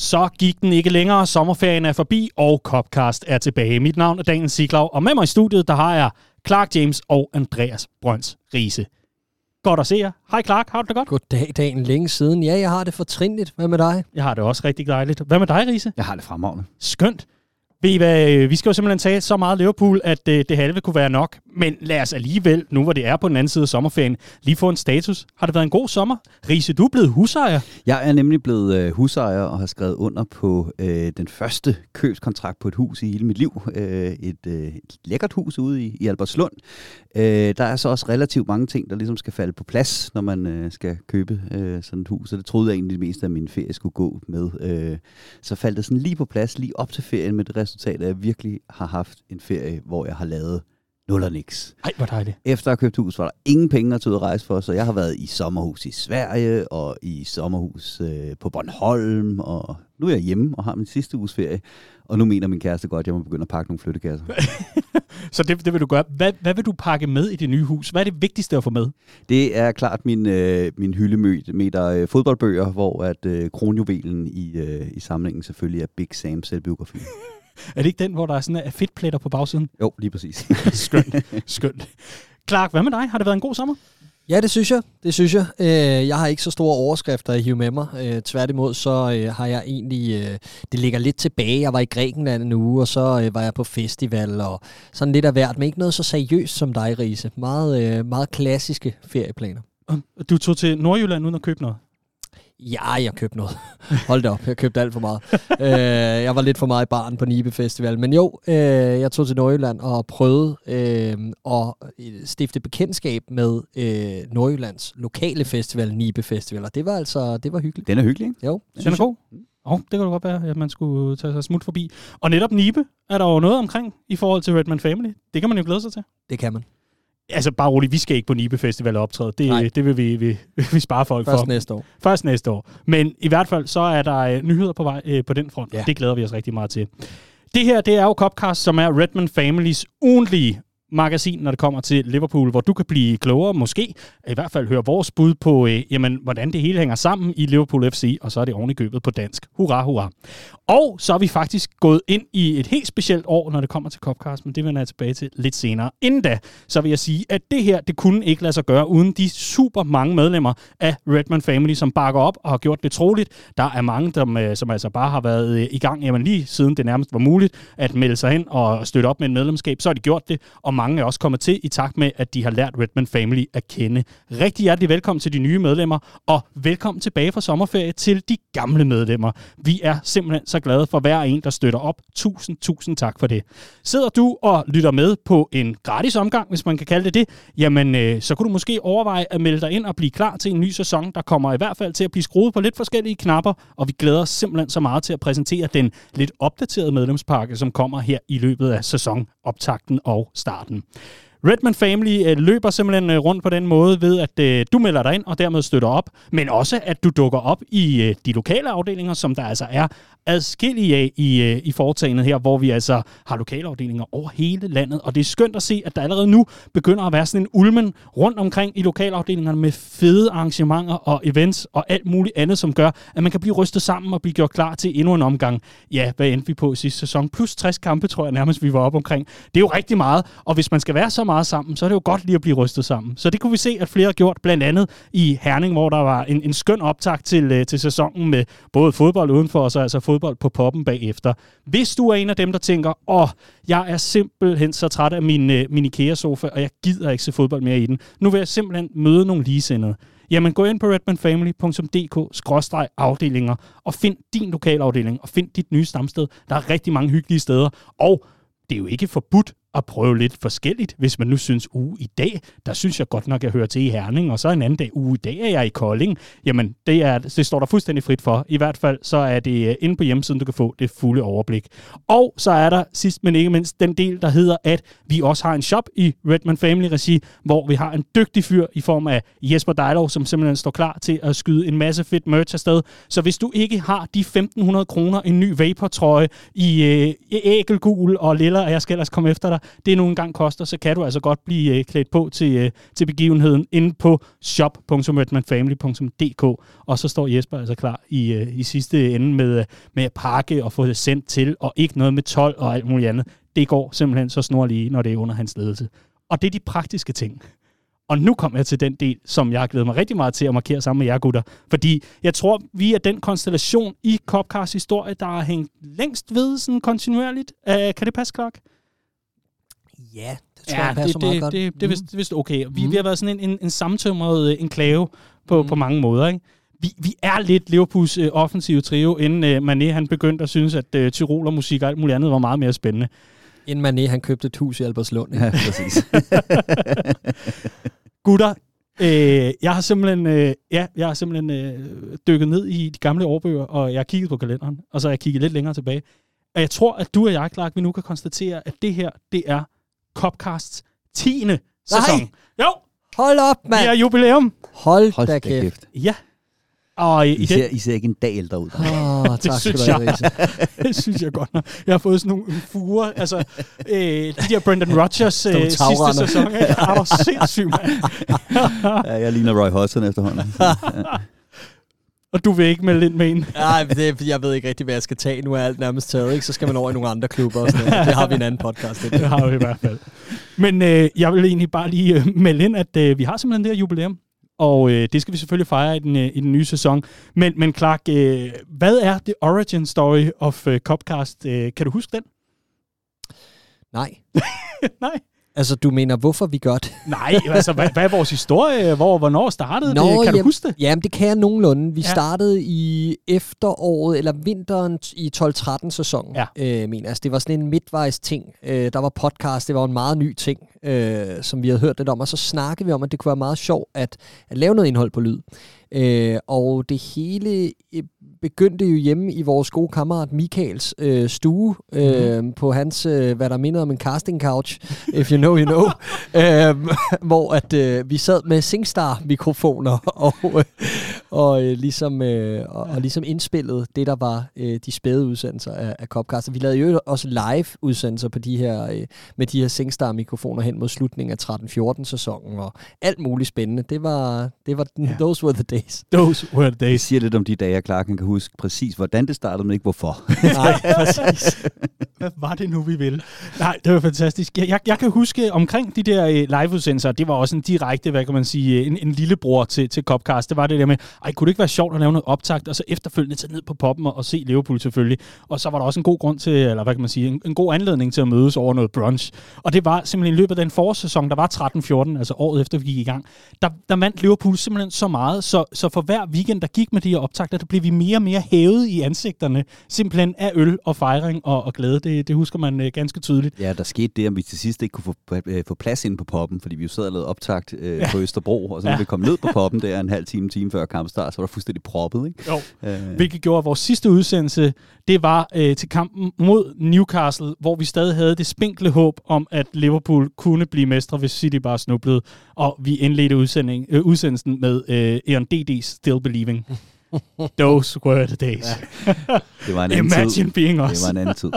Så gik den ikke længere, sommerferien er forbi, og Copcast er tilbage. Mit navn er Daniel Siglov, og med mig i studiet, der har jeg Clark James og Andreas Brøns Riese. Godt at se jer. Hej Clark, har du det godt? Goddag, dagen længe siden. Ja, jeg har det fortrinligt. Hvad med dig? Jeg har det også rigtig dejligt. Hvad med dig, Riese? Jeg har det fremragende. Skønt. Ved I hvad, øh, vi skal jo simpelthen tale så meget Liverpool, at øh, det halve kunne være nok. Men lad os alligevel, nu hvor det er på den anden side af sommerferien, lige få en status. Har det været en god sommer? Riese, du er blevet husejer. Jeg er nemlig blevet øh, husejer og har skrevet under på øh, den første købskontrakt på et hus i hele mit liv. Øh, et, øh, et lækkert hus ude i, i Albertslund. Øh, der er så også relativt mange ting, der ligesom skal falde på plads, når man øh, skal købe øh, sådan et hus. Og det troede jeg egentlig det meste af min ferie skulle gå med. Øh, så faldt det sådan lige på plads, lige op til ferien med det resultat, at jeg virkelig har haft en ferie, hvor jeg har lavet nul og niks. Ej, hvor dejligt. Efter at have købt hus, var der ingen penge ud at rejse for, så jeg har været i sommerhus i Sverige, og i sommerhus øh, på Bornholm, og nu er jeg hjemme og har min sidste uges ferie, og nu mener min kæreste godt, at jeg må begynde at pakke nogle flyttekasser. så det, det vil du gøre. Hvad, hvad vil du pakke med i det nye hus? Hvad er det vigtigste at få med? Det er klart min, øh, min hyldemeter øh, fodboldbøger, hvor at øh, kronjuvelen i, øh, i samlingen selvfølgelig er Big Sam selvbiografi. Er det ikke den, hvor der er sådan er fedtpletter på bagsiden? Jo, lige præcis. skønt, skønt. Clark, hvad med dig? Har det været en god sommer? Ja, det synes jeg. Det synes jeg. Øh, jeg har ikke så store overskrifter at hive med mig. Øh, tværtimod så øh, har jeg egentlig... Det ligger lidt tilbage. Jeg var i Grækenland en uge, og så var jeg på festival og sådan lidt af hvert, men ikke noget så seriøst som dig, Riese. Meget, meget klassiske ferieplaner. Du tog til Nordjylland uden at købe noget? Ja, jeg købte noget. Hold da op, jeg købte alt for meget. øh, jeg var lidt for meget i barn på Nibe Festival. Men jo, øh, jeg tog til Nordjylland og prøvede øh, at stifte bekendtskab med øh, Nordjyllands lokale festival, Nibe Festival. Og det var altså det var hyggeligt. Den er hyggelig, ikke? Jo. Den er god. Oh, det kan du godt være, at man skulle tage sig smut forbi. Og netop Nibe er der jo noget omkring i forhold til Redman Family. Det kan man jo glæde sig til. Det kan man. Altså bare roligt, vi skal ikke på Nibe Festival optræde. Det, det vil vi, vi, vi spare folk Først for. Først næste år. Først næste år. Men i hvert fald, så er der øh, nyheder på vej øh, på den front. Ja. Det glæder vi os rigtig meget til. Det her, det er jo Copcast, som er Redman Families ugentlige magasin, når det kommer til Liverpool, hvor du kan blive klogere, måske i hvert fald høre vores bud på, øh, jamen, hvordan det hele hænger sammen i Liverpool FC, og så er det oven i købet på dansk. Hurra, hurra. Og så er vi faktisk gået ind i et helt specielt år, når det kommer til Copcast, men det vender jeg tilbage til lidt senere. Inden da, så vil jeg sige, at det her, det kunne ikke lade sig gøre uden de super mange medlemmer af Redman Family, som bakker op og har gjort det troligt. Der er mange, der, øh, som altså bare har været øh, i gang, jamen lige siden det nærmest var muligt at melde sig hen og støtte op med en medlemskab, så har de gjort det, og mange er også kommet til i takt med, at de har lært Redman Family at kende. Rigtig hjertelig velkommen til de nye medlemmer, og velkommen tilbage fra sommerferie til de gamle medlemmer. Vi er simpelthen så glade for hver en, der støtter op. Tusind, tusind tak for det. Sidder du og lytter med på en gratis omgang, hvis man kan kalde det det, jamen øh, så kunne du måske overveje at melde dig ind og blive klar til en ny sæson, der kommer i hvert fald til at blive skruet på lidt forskellige knapper, og vi glæder os simpelthen så meget til at præsentere den lidt opdaterede medlemspakke, som kommer her i løbet af sæsonoptakten og starten. warten. Redman Family øh, løber simpelthen øh, rundt på den måde ved, at øh, du melder dig ind og dermed støtter op, men også at du dukker op i øh, de lokale afdelinger, som der altså er adskillige af i, øh, i foretagendet her, hvor vi altså har lokale afdelinger over hele landet. Og det er skønt at se, at der allerede nu begynder at være sådan en ulmen rundt omkring i lokalafdelingerne med fede arrangementer og events og alt muligt andet, som gør, at man kan blive rystet sammen og blive gjort klar til endnu en omgang. Ja, hvad endte vi på sidste sæson? Plus 60 kampe, tror jeg nærmest, vi var op omkring. Det er jo rigtig meget, og hvis man skal være så meget sammen, så er det jo godt lige at blive rystet sammen. Så det kunne vi se, at flere har gjort, blandt andet i Herning, hvor der var en, en skøn optag til, øh, til sæsonen med både fodbold udenfor og så altså fodbold på poppen bagefter. Hvis du er en af dem, der tænker, åh, jeg er simpelthen så træt af min, øh, min IKEA-sofa, og jeg gider ikke se fodbold mere i den. Nu vil jeg simpelthen møde nogle ligesindede. Jamen gå ind på redmanfamily.dk-afdelinger og find din lokalafdeling og find dit nye stamsted. Der er rigtig mange hyggelige steder, og det er jo ikke forbudt at prøve lidt forskelligt, hvis man nu synes, uge i dag, der synes jeg godt nok, jeg hører til i Herning, og så en anden dag, uge i dag er jeg i Kolding. Jamen, det, er, det står der fuldstændig frit for. I hvert fald, så er det øh, inde på hjemmesiden, du kan få det fulde overblik. Og så er der sidst men ikke mindst den del, der hedder, at vi også har en shop i Redman Family Regi, hvor vi har en dygtig fyr i form af Jesper Dejlov, som simpelthen står klar til at skyde en masse fedt merch afsted. Så hvis du ikke har de 1.500 kroner, en ny Vapor-trøje i øh, ægelgul og lilla, og jeg skal ellers komme efter dig, det nu engang koster, så kan du altså godt blive øh, klædt på til, øh, til begivenheden inde på shop.redmanfamily.dk, og så står Jesper altså klar i, øh, i sidste ende med, øh, med at pakke og få det sendt til, og ikke noget med 12 og alt muligt andet. Det går simpelthen så snorlige, når det er under hans ledelse. Og det er de praktiske ting. Og nu kommer jeg til den del, som jeg har glædet mig rigtig meget til at markere sammen med jer gutter. Fordi jeg tror, vi er den konstellation i Copcars historie, der har hængt længst ved sådan kontinuerligt. Uh, kan det passe, Clark? Ja, det tror ja, jeg passer det, meget det, godt. Det, det, det, er vist, det er vist okay. Vi, Mm. vi har været sådan en, en, en samtømret øh, enklave på, på mange måder. Ikke? Vi, vi er lidt Liverpools øh, offensive trio, inden øh, Mané han begyndte at synes, at øh, tyrolermusik og alt muligt andet var meget mere spændende. Inden Mané, han købte et hus i Albertslund. ikke? Ja, præcis. Gutter, øh, jeg har simpelthen, øh, ja, jeg har simpelthen øh, dykket ned i de gamle årbøger, og jeg har kigget på kalenderen, og så har jeg kigget lidt længere tilbage. Og jeg tror, at du og jeg, Clark, vi nu kan konstatere, at det her, det er Copcasts 10. sæson. Jo, Hold op, vi mand! er jubilæum. Hold, Hold da kæft. kæft. Ja. Og i, I ser, I ser ikke en dag ældre ud. Åh, oh, tak skal synes du have, jeg. Det synes jeg godt nok. Jeg har fået sådan nogle fuger, altså øh, de der Brendan Rodgers øh, sidste sæson. Ikke? Er du sindssyg, mand? Ja, jeg ligner Roy Hodgson efterhånden. Og du vil ikke melde ind med en. Nej, det, er, jeg ved ikke rigtig, hvad jeg skal tage. Nu er alt nærmest taget, ikke? Så skal man over i nogle andre klubber og sådan noget. Det har vi en anden podcast. Det. Det har vi i hvert fald. Men øh, jeg vil egentlig bare lige øh, melde ind, at øh, vi har simpelthen det her jubilæum. Og øh, det skal vi selvfølgelig fejre i den, øh, i den nye sæson. Men, men Clark, øh, hvad er the origin story of øh, Copcast? Øh, kan du huske den? Nej. Nej. Altså, du mener, hvorfor vi gør det? Nej, altså hvad, hvad er vores historie? Hvor, hvornår startede Nå, det? Kan du jamen- huske det? Jamen, det kan jeg nogenlunde. Vi Ja. startede i efteråret, eller vinteren i 12-13 sæsonen, Ja. øh, mener. Altså, det var sådan en midtvejs ting. Øh, der var podcast, det var en meget ny ting, øh, som vi havde hørt lidt om. Og så snakkede vi om, at det kunne være meget sjovt at, at lave noget indhold på lyd. Øh, og det hele øh, begyndte jo hjemme i vores gode kammerat Michaels øh, stue, øh, mm-hmm. på hans, øh, hvad der minder om en casting couch, if you know, you know, øh, hvor at øh, vi sad med SingStar-mikrofoner og, øh, og, øh, ligesom, øh, og, og ligesom indspillede det, der var øh, de spæde udsendelser af, af Copcast. Og vi lavede jo også live-udsendelser på de her, øh, med de her SingStar-mikrofoner hen mod slutningen af 13-14-sæsonen, og alt muligt spændende. Det var, det var Ja. those were the days. Those were the days. siger lidt om de dage, at Clark han kan huske præcis, hvordan det startede, men ikke hvorfor. Nej, præcis. Hvad var det nu, vi ville? Nej, det var fantastisk. Jeg, jeg, jeg kan huske omkring de der øh, liveudsendelser, det var også en direkte, hvad kan man sige, øh, en, en lillebror til, til Copcast. Det var det der med, ej, kunne det ikke være sjovt at lave noget optakt, og så efterfølgende tage ned på poppen og, og se Liverpool selvfølgelig. Og så var der også en god grund til, eller hvad kan man sige, en, en god anledning til at mødes over noget brunch. Og det var simpelthen i løbet af den forårssæson, der var 13-14, altså året efter vi gik i gang, der, der vandt Liverpool simpelthen så meget, så, så for hver weekend, der gik med de her optagter, der blev vi mere og mere hævet i ansigterne, simpelthen af øl og fejring og, og glæde. Det, det husker man øh, ganske tydeligt. Ja, der skete det, at vi til sidst ikke kunne få, øh, få plads ind på poppen, fordi vi jo sad og lavede optagt øh, ja. på Østerbro, og så Ja. vi kom ned på poppen, der en halv time, time før kampstart, så var der fuldstændig proppet, ikke? Jo. Øh, Hvilket gjorde, at vores sidste udsendelse, det var øh, til kampen mod Newcastle, hvor vi stadig havde det spinkle håb om, at Liverpool kunne blive mestre, hvis City bare snublede. Og vi indledte udsending, øh, udsendelsen med øh, Eon DD's Still Believing. Those were the days. det var en anden Imagine tid. being us. Det var en anden tid.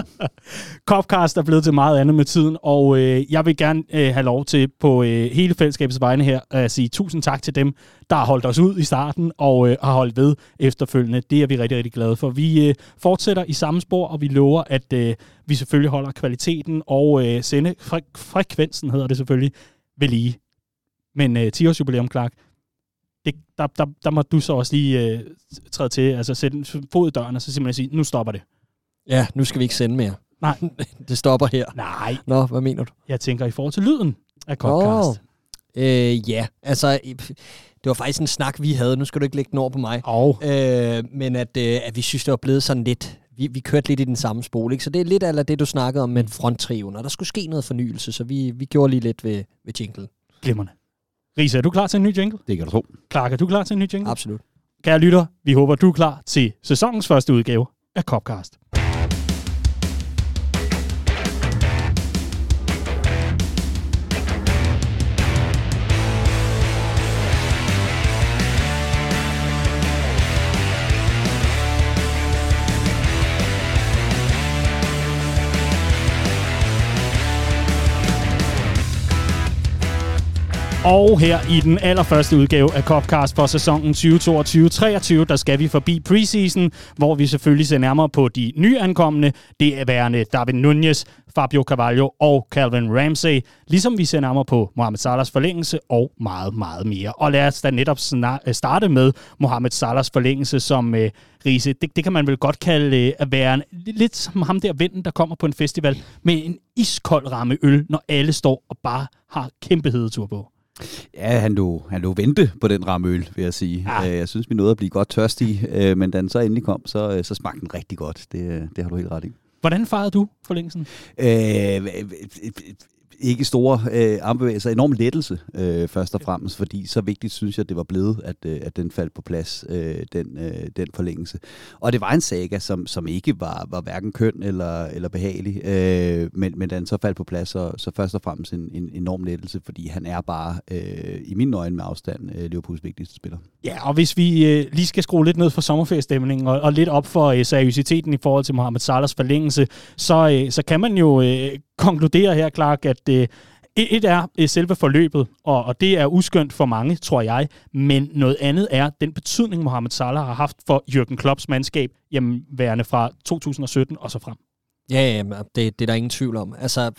Copcast er blevet til meget andet med tiden, og øh, jeg vil gerne øh, have lov til på øh, hele fællesskabets vegne her at sige tusind tak til dem, der har holdt os ud i starten og øh, har holdt ved efterfølgende. Det er vi rigtig, rigtig glade for. Vi øh, fortsætter i samme spor, og vi lover, at øh, vi selvfølgelig holder kvaliteten og øh, sende fre- frekvensen, hedder det selvfølgelig, ved lige. Men øh, 10 års jubilæum, Clark, det, der, der, der må du så også lige øh, træde til, altså sætte en fod i døren og så simpelthen sige, nu stopper det. Ja, nu skal vi ikke sende mere. Nej. det stopper her. Nej, Nå, hvad mener du? jeg tænker i forhold til lyden af Copcast. Øh, ja, altså, det var faktisk en snak, vi havde. Nu skal du ikke lægge den over på mig. Og Øh, men at, øh, at vi synes, det var blevet sådan lidt... Vi, vi kørte lidt i den samme spole, ikke? Så det er lidt af det, du snakkede om med fronttriven, og der skulle ske noget fornyelse, så vi, vi gjorde lige lidt ved, ved jingle. glimrende. Risa, er du klar til en ny jingle? Det kan du tro. Clark, er du klar til en ny jingle? Absolut. Kære lytter, vi håber, du er klar til sæsonens første udgave af Copcast. Og her i den allerførste udgave af Copcast for sæsonen 2022-23, der skal vi forbi preseason, hvor vi selvfølgelig ser nærmere på de nyankomne. Det er værende David Nunez, Fabio Carvalho og Calvin Ramsey, ligesom vi ser nærmere på Mohamed Salahs forlængelse og meget, meget mere. Og lad os da netop øh, starte med Mohamed Salahs forlængelse som uh, Riese. Det, det kan man vel godt kalde uh, at være en, lidt som ham der vennen, der kommer på en festival med en iskold ramme øl, når alle står og bare har kæmpe hedetur på. Ja, han lå, han lå vente på den ramme øl, vil jeg sige. Ja. Øh, jeg synes, vi nåede at blive godt tørstige, øh, men da den så endelig kom, så, øh, så smagte den rigtig godt. Det, det har du helt ret i. Hvordan fejrede du forlængelsen? Øh, ikke store øh, armbevægelser, enorm lettelse øh, først og fremmest, fordi så vigtigt synes jeg, det var blevet, at, øh, at den faldt på plads, øh, den, øh, den forlængelse. Og det var en saga, som, som ikke var, var hverken køn eller, eller behagelig, øh, men, men den så faldt på plads, så, så først og fremmest en, en enorm lettelse, fordi han er bare, øh, i min øjne med afstand, øh, Liverpools vigtigste spiller. Ja, og hvis vi øh, lige skal skrue lidt ned for sommerferiestemningen, og, og lidt op for øh, seriøsiteten i forhold til Mohamed Salahs forlængelse, så, øh, så kan man jo øh, konkludere her, Clark, at øh, et er øh, selve forløbet, og, og det er uskyndt for mange, tror jeg, men noget andet er den betydning, Mohamed Salah har haft for Jürgen Klopps mandskab, jamen værende fra 2017 og så frem. Ja, ja det, det er der ingen tvivl om. Altså,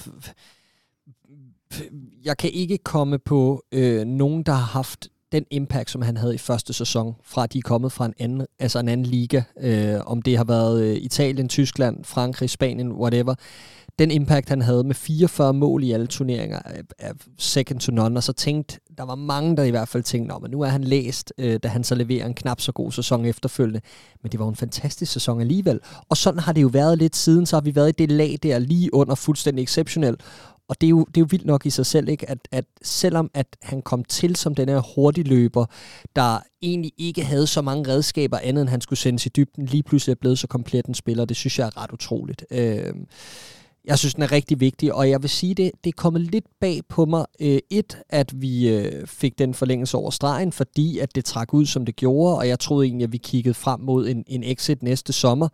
jeg kan ikke komme på øh, nogen, der har haft den impact, som han havde i første sæson, fra at de er kommet fra en anden, altså en anden liga, øh, om det har været øh, Italien, Tyskland, Frankrig, Spanien, whatever den impact, han havde med 44 mål i alle turneringer, er second to none, og så tænkte, der var mange, der i hvert fald tænkte, men nu er han læst, øh, da han så leverer en knap så god sæson efterfølgende. Men det var en fantastisk sæson alligevel. Og sådan har det jo været lidt siden, så har vi været i det lag der lige under fuldstændig exceptionelt. Og det er, jo, det er jo vildt nok i sig selv, ikke? At, at selvom at han kom til som den her hurtigløber, der egentlig ikke havde så mange redskaber andet, end han skulle sendes i dybden, lige pludselig er blevet så komplet en spiller, det synes jeg er ret utroligt. Øh, jeg synes, den er rigtig vigtig, og jeg vil sige, det, det er kommet lidt bag på mig. Øh, et, at vi øh, fik den forlængelse over stregen, fordi at det trak ud, som det gjorde, og jeg troede egentlig, at vi kiggede frem mod en, en exit næste sommer.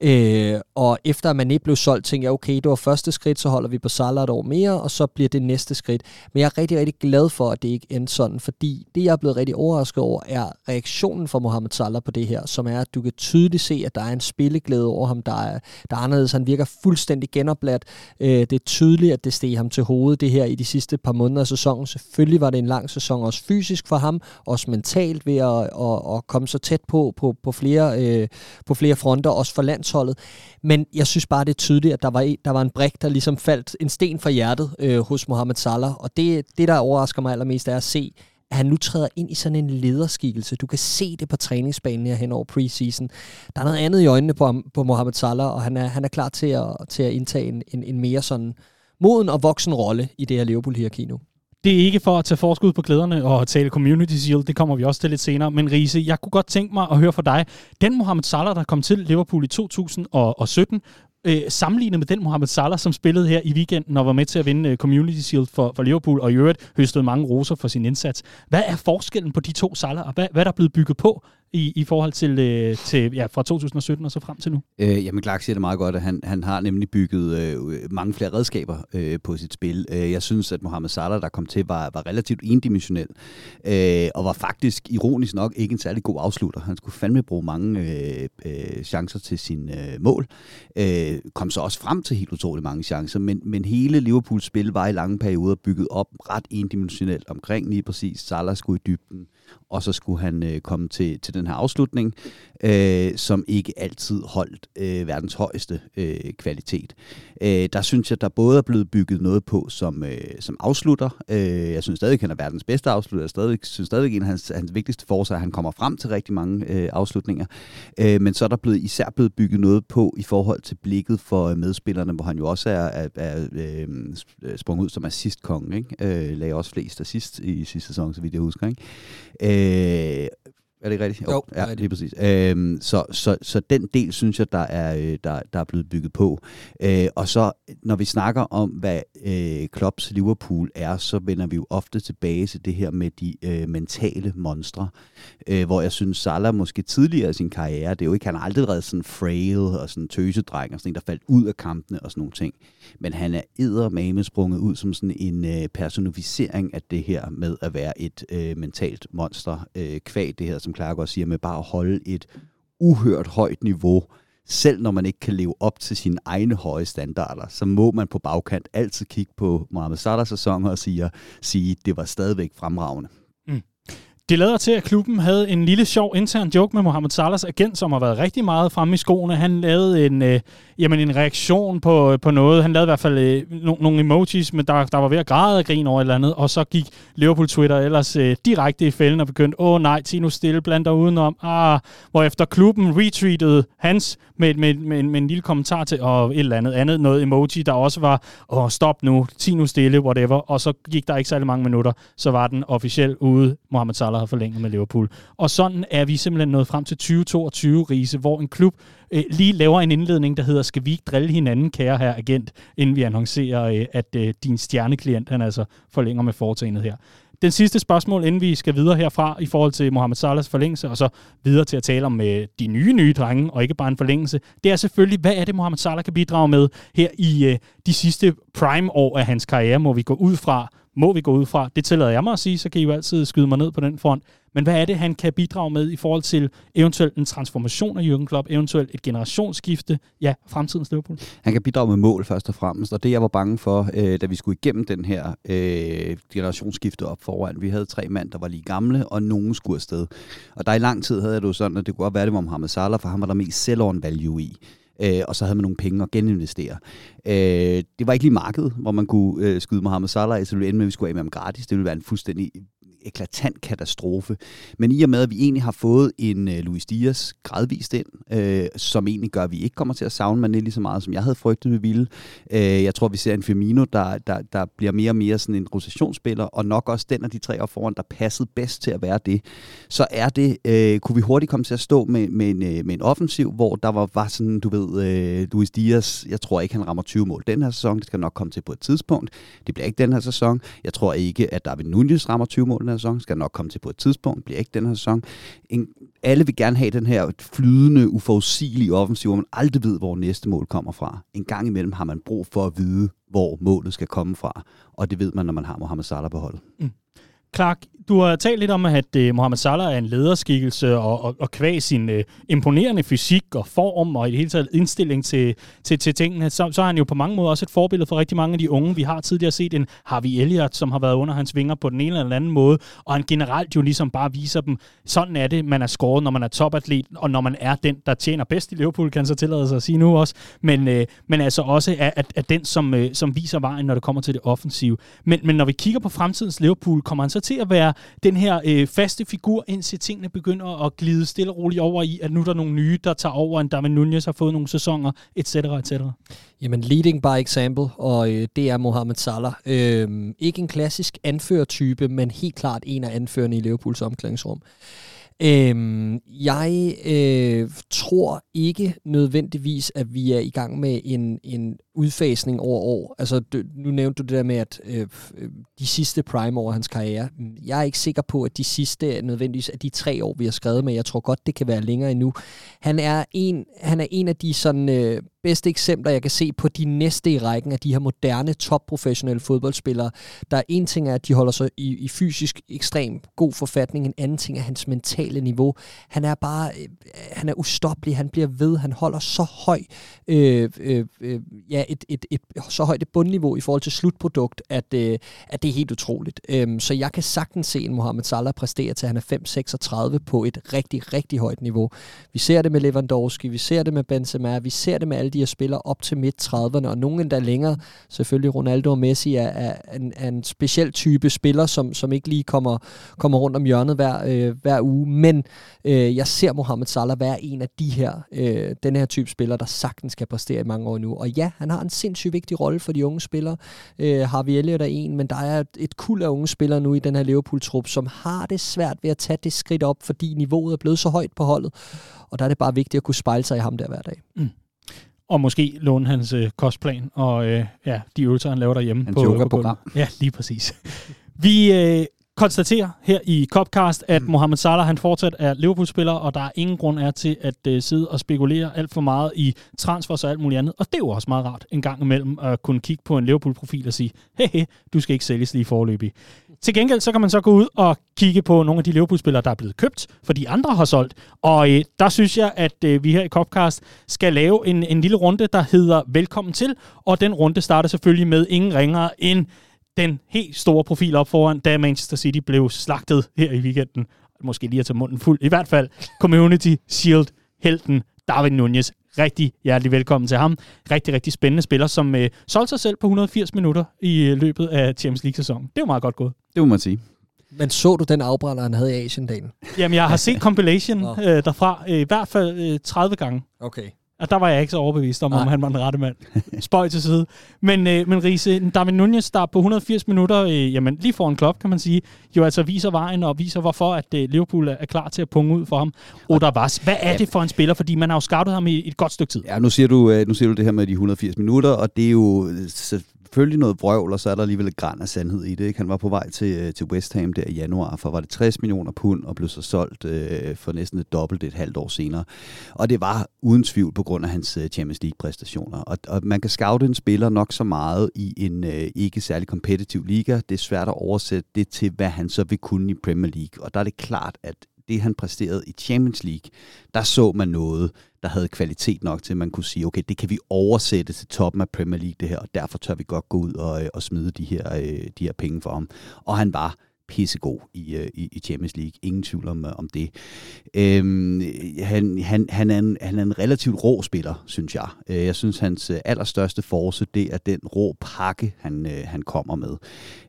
Øh, og efter at Mané blev solgt, tænkte jeg, okay, det var første skridt, så holder vi på Salah et år mere, og så bliver det næste skridt. Men jeg er rigtig, rigtig glad for, at det ikke endte sådan, fordi det, jeg er blevet rigtig overrasket over, er reaktionen fra Mohamed Salah på det her, som er, at du kan tydeligt se, at der er en spilleglæde over ham, der er, der er anderledes. Han virker fuldstændig genopladt. Øh, det er tydeligt, at det steg ham til hovedet, det her i de sidste par måneder af sæsonen. Selvfølgelig var det en lang sæson, også fysisk for ham, også mentalt ved at, at, at komme så tæt på, på, på, flere, øh, på flere fronter, også for landsholdet. Men jeg synes bare, det er tydeligt, at der var, der var en brik, der ligesom faldt en sten fra hjertet øh, hos Mohamed Salah. Og det, det, der overrasker mig allermest, er at se, at han nu træder ind i sådan en lederskikkelse. Du kan se det på træningsbanen her hen over preseason. Der er noget andet i øjnene på, på Mohamed Salah, og han er, han er klar til at, til at indtage en, en, en mere sådan moden og voksen rolle i det her Liverpool-hierarki nu. Det er ikke for at tage forskud på glæderne og tale community shield, det kommer vi også til lidt senere. Men Riese, jeg kunne godt tænke mig at høre fra dig. Den Mohamed Salah, der kom til Liverpool i 2017, øh, sammenlignet med den Mohamed Salah, som spillede her i weekenden og var med til at vinde øh, Community Shield for, for Liverpool, og i øvrigt høstede mange roser for sin indsats. Hvad er forskellen på de to Salah, og hvad, hvad er der blevet bygget på i, i forhold til, øh, til ja, fra 2017 og så frem til nu? Øh, jamen, Clark siger det meget godt, at han, han har nemlig bygget øh, mange flere redskaber øh, på sit spil. Øh, jeg synes, at Mohamed Salah, der kom til, var, var relativt endimensionel, øh, og var faktisk, ironisk nok, ikke en særlig god afslutter. Han skulle fandme bruge mange øh, øh, chancer til sin øh, mål. Øh, kom så også frem til helt utroligt mange chancer, men, men hele Liverpools spil var i lange perioder bygget op ret endimensionelt omkring lige præcis. Salah skulle i dybden, og så skulle han øh, komme til, til den her afslutning, øh, som ikke altid holdt øh, verdens højeste øh, kvalitet. Øh, der synes jeg, der både er blevet bygget noget på som, øh, som afslutter. Øh, jeg synes stadig, han er verdens bedste afslutter. Jeg stadig, synes stadig, en af hans, hans vigtigste forser, at han kommer frem til rigtig mange øh, afslutninger. Øh, men så er der blevet, især blevet bygget noget på i forhold til blikket for øh, medspillerne, hvor han jo også er, er, er øh, sprunget ud som assistkongen. Ikke? Øh, lagde også flest assist i sidste sæson, så vidt jeg husker. Ikke? Øh, er det ikke rigtigt? Jo, ja, rigtigt. lige præcis. Øhm, så, så, så den del, synes jeg, der er, øh, der, der er blevet bygget på. Øh, og så, når vi snakker om, hvad øh, Klopps Liverpool er, så vender vi jo ofte tilbage til det her med de øh, mentale monstre. Øh, hvor jeg synes, Salah måske tidligere i sin karriere, det er jo ikke, han har aldrig været sådan frail og sådan tøsedreng og sådan en, der faldt ud af kampene og sådan nogle ting. Men han er eddermame sprunget ud som sådan en øh, personificering af det her med at være et øh, mentalt monster. Øh, kvæg det her, som Clark også siger, med bare at holde et uhørt højt niveau, selv når man ikke kan leve op til sine egne høje standarder, så må man på bagkant altid kigge på Mohamed Salahs sæsoner og sige, sige det var stadigvæk fremragende. Det lader til, at klubben havde en lille sjov intern joke med Mohamed Salahs agent, som har været rigtig meget fremme i skoene. Han lavede en, øh, jamen en reaktion på, øh, på noget. Han lavede i hvert fald øh, no, nogle emojis, men der, der var ved at græde og grine over et eller andet. Og så gik Liverpool Twitter ellers øh, direkte i fælden og begyndte, åh nej, Tino Stille blander udenom. Ah, efter klubben retweetede hans med, med, med, med en lille kommentar til, og et eller andet andet, noget emoji, der også var, åh stop nu, Tino Stille, whatever. Og så gik der ikke særlig mange minutter, så var den officielt ude, Mohamed Salah har forlænget med Liverpool. Og sådan er vi simpelthen nået frem til 2022, Riese, hvor en klub øh, lige laver en indledning, der hedder, skal vi ikke drille hinanden, kære her agent, inden vi annoncerer, øh, at øh, din stjerneklient, han altså forlænger med foretagendet her. Den sidste spørgsmål, inden vi skal videre herfra i forhold til Mohamed Salahs forlængelse, og så videre til at tale om øh, de nye, nye drenge, og ikke bare en forlængelse, det er selvfølgelig, hvad er det, Mohamed Salah kan bidrage med her i øh, de sidste prime-år af hans karriere, må vi gå ud fra, må vi gå ud fra. Det tillader jeg mig at sige, så kan I jo altid skyde mig ned på den front. Men hvad er det, han kan bidrage med i forhold til eventuelt en transformation af Jürgen Klopp, eventuelt et generationsskifte, ja, fremtidens Liverpool? Han kan bidrage med mål først og fremmest, og det jeg var bange for, øh, da vi skulle igennem den her øh, generationsskifte op foran. Vi havde tre mænd, der var lige gamle, og nogen skulle afsted. Og der i lang tid havde jeg det jo sådan, at det kunne godt være, det var Mohamed Salah, for han var der mest sell-on value i. Øh, og så havde man nogle penge at geninvestere. Øh, det var ikke lige markedet, hvor man kunne øh, skyde Mohamed Salah, så det ville ende med, at vi skulle af med ham gratis. Det ville være en fuldstændig eklatant katastrofe. Men i og med, at vi egentlig har fået en øh, Luis Diaz gradvist ind, øh, som egentlig gør, at vi ikke kommer til at savne Mané lige så meget, som jeg havde frygtet, vi ville. Øh, jeg tror, vi ser en Firmino, der, der, der bliver mere og mere sådan en rotationsspiller, og nok også den af de tre op foran, der passede bedst til at være det. Så er det, øh, kunne vi hurtigt komme til at stå med, med, en, øh, med en offensiv, hvor der var, var sådan, du ved, øh, Luis Diaz, jeg tror ikke, han rammer 20 mål den her sæson, det skal nok komme til på et tidspunkt. Det bliver ikke den her sæson. Jeg tror ikke, at David Nunez rammer 20 mål den her sæson, skal nok komme til på et tidspunkt, bliver ikke den her sæson. En, alle vil gerne have den her flydende, uforudsigelige offensiv, hvor man aldrig ved, hvor næste mål kommer fra. En gang imellem har man brug for at vide, hvor målet skal komme fra, og det ved man, når man har Mohamed Salah på holdet. Mm. Clark, du har talt lidt om, at uh, Mohamed Salah er en lederskikkelse, og, og, og kvæg sin uh, imponerende fysik og form, og i det hele taget indstilling til, til, til tingene, så, så er han jo på mange måder også et forbillede for rigtig mange af de unge. Vi har tidligere set en Harvey Elliott, som har været under hans vinger på den ene eller anden måde, og han generelt jo ligesom bare viser dem, sådan er det, man er scoret, når man er topatlet, og når man er den, der tjener bedst i Liverpool, kan så tillade sig at sige nu også, men, uh, men altså også er, at, at den, som, uh, som viser vejen, når det kommer til det offensive. Men, men når vi kigger på fremtidens Liverpool, kommer han så til at være den her øh, faste figur, indtil tingene begynder at glide stille og roligt over i, at nu er der nogle nye, der tager over, end Darwin Nunez har fået nogle sæsoner, etc. etc. Jamen, leading by example, og øh, det er Mohamed Salah. Øh, ikke en klassisk anførtype, men helt klart en af anførende i Liverpools omklædningsrum. Øhm, jeg øh, tror ikke nødvendigvis, at vi er i gang med en, en udfasning over år. Altså, du, nu nævnte du det der med, at øh, øh de sidste prime over hans karriere. Jeg er ikke sikker på, at de sidste nødvendigvis er de tre år, vi har skrevet med. Jeg tror godt, det kan være længere endnu. Han er en, han er en af de sådan, øh, bedste eksempler, jeg kan se på de næste i rækken af de her moderne topprofessionelle fodboldspillere. Der er en ting er, at de holder sig i, i fysisk ekstrem god forfatning. En anden ting er hans mentale niveau. Han er bare, øh, han er ustoppelig, han bliver ved, han holder så høj, øh, øh, øh, ja, et, et, et, så højt et bundniveau i forhold til slutprodukt, at, øh, at det er helt utroligt. Øh, så jeg kan sagtens se en Mohamed Salah præstere til, at han er 5-36 på et rigtig, rigtig højt niveau. Vi ser det med Lewandowski, vi ser det med Benzema, vi ser det med alle de her spillere op til midt-30'erne, og nogen endda længere. Selvfølgelig Ronaldo og Messi er, er, en, er en speciel type spiller, som, som ikke lige kommer, kommer rundt om hjørnet hver, øh, hver uge, men øh, jeg ser Mohamed Salah være en af de her, øh, den her type spillere, der sagtens kan præstere i mange år nu. Og ja, han har en sindssygt vigtig rolle for de unge spillere. Øh, Harvey Elliott er en, men der er et kul af unge spillere nu i den her Liverpool-trup, som har det svært ved at tage det skridt op, fordi niveauet er blevet så højt på holdet. Og der er det bare vigtigt at kunne spejle sig i ham der hver dag. Mm. Og måske låne hans øh, kostplan og øh, ja, de øvelser, han laver derhjemme. Hans på, program Ja, lige præcis. Vi øh, konstaterer her i Copcast, at mm. Mohamed Salah han fortsat er Liverpool-spiller, og der er ingen grund er til at øh, sidde og spekulere alt for meget i transfers og alt muligt andet. Og det er jo også meget rart en gang imellem at kunne kigge på en Liverpool-profil og sige, hey, du skal ikke sælges lige forløbig. Til gengæld så kan man så gå ud og kigge på nogle af de Liverpool-spillere, der er blevet købt, for de andre har solgt. Og øh, der synes jeg, at øh, vi her i Copcast skal lave en, en lille runde, der hedder Velkommen til. Og den runde starter selvfølgelig med ingen ringere end den helt store profil op foran, da Manchester City blev slagtet her i weekenden. Måske lige at tage munden fuld. I hvert fald Community Shield helten Darwin Nunez. Rigtig hjertelig velkommen til ham. Rigtig, rigtig spændende spiller, som øh, solgte sig selv på 180 minutter i øh, løbet af Champions League-sæsonen. Det var meget godt gået. Det må man sige. Men så du den afbrænder, han havde i Asian-dagen? Jamen, jeg har set compilation øh, derfra øh, i hvert fald øh, 30 gange. Okay. Og der var jeg ikke så overbevist om, Nej. om han var den rette mand. Spøj til side. Men, øh, men Riese, David Nunez, der på 180 minutter, øh, jamen lige for en klop, kan man sige, jo altså viser vejen og viser, hvorfor at øh, Liverpool er klar til at punge ud for ham. Oder was? Hvad er det for en spiller? Fordi man har jo scoutet ham i et godt stykke tid. Ja, nu siger du, øh, nu siger du det her med de 180 minutter, og det er jo selvfølgelig noget vrøvl, og så er der alligevel et græn af sandhed i det. Ikke? Han var på vej til, øh, til West Ham der i januar, for var det 60 millioner pund, og blev så solgt øh, for næsten et dobbelt et halvt år senere. Og det var uden tvivl på grund af hans øh, Champions League-præstationer. Og, og man kan scoute en spiller nok så meget i en øh, ikke særlig kompetitiv liga. Det er svært at oversætte det til, hvad han så vil kunne i Premier League. Og der er det klart, at det han præsterede i Champions League, der så man noget, der havde kvalitet nok til, at man kunne sige, okay, det kan vi oversætte til toppen af Premier League det her, og derfor tør vi godt gå ud og, øh, og smide de her, øh, de her penge for ham. Og han var pissegod i, øh, i, i Champions League. Ingen tvivl om, øh, om det. Øhm, han, han, han, er en, han er en relativt rå spiller, synes jeg. Øh, jeg synes, hans øh, allerstørste force, det er den rå pakke, han, han kommer med.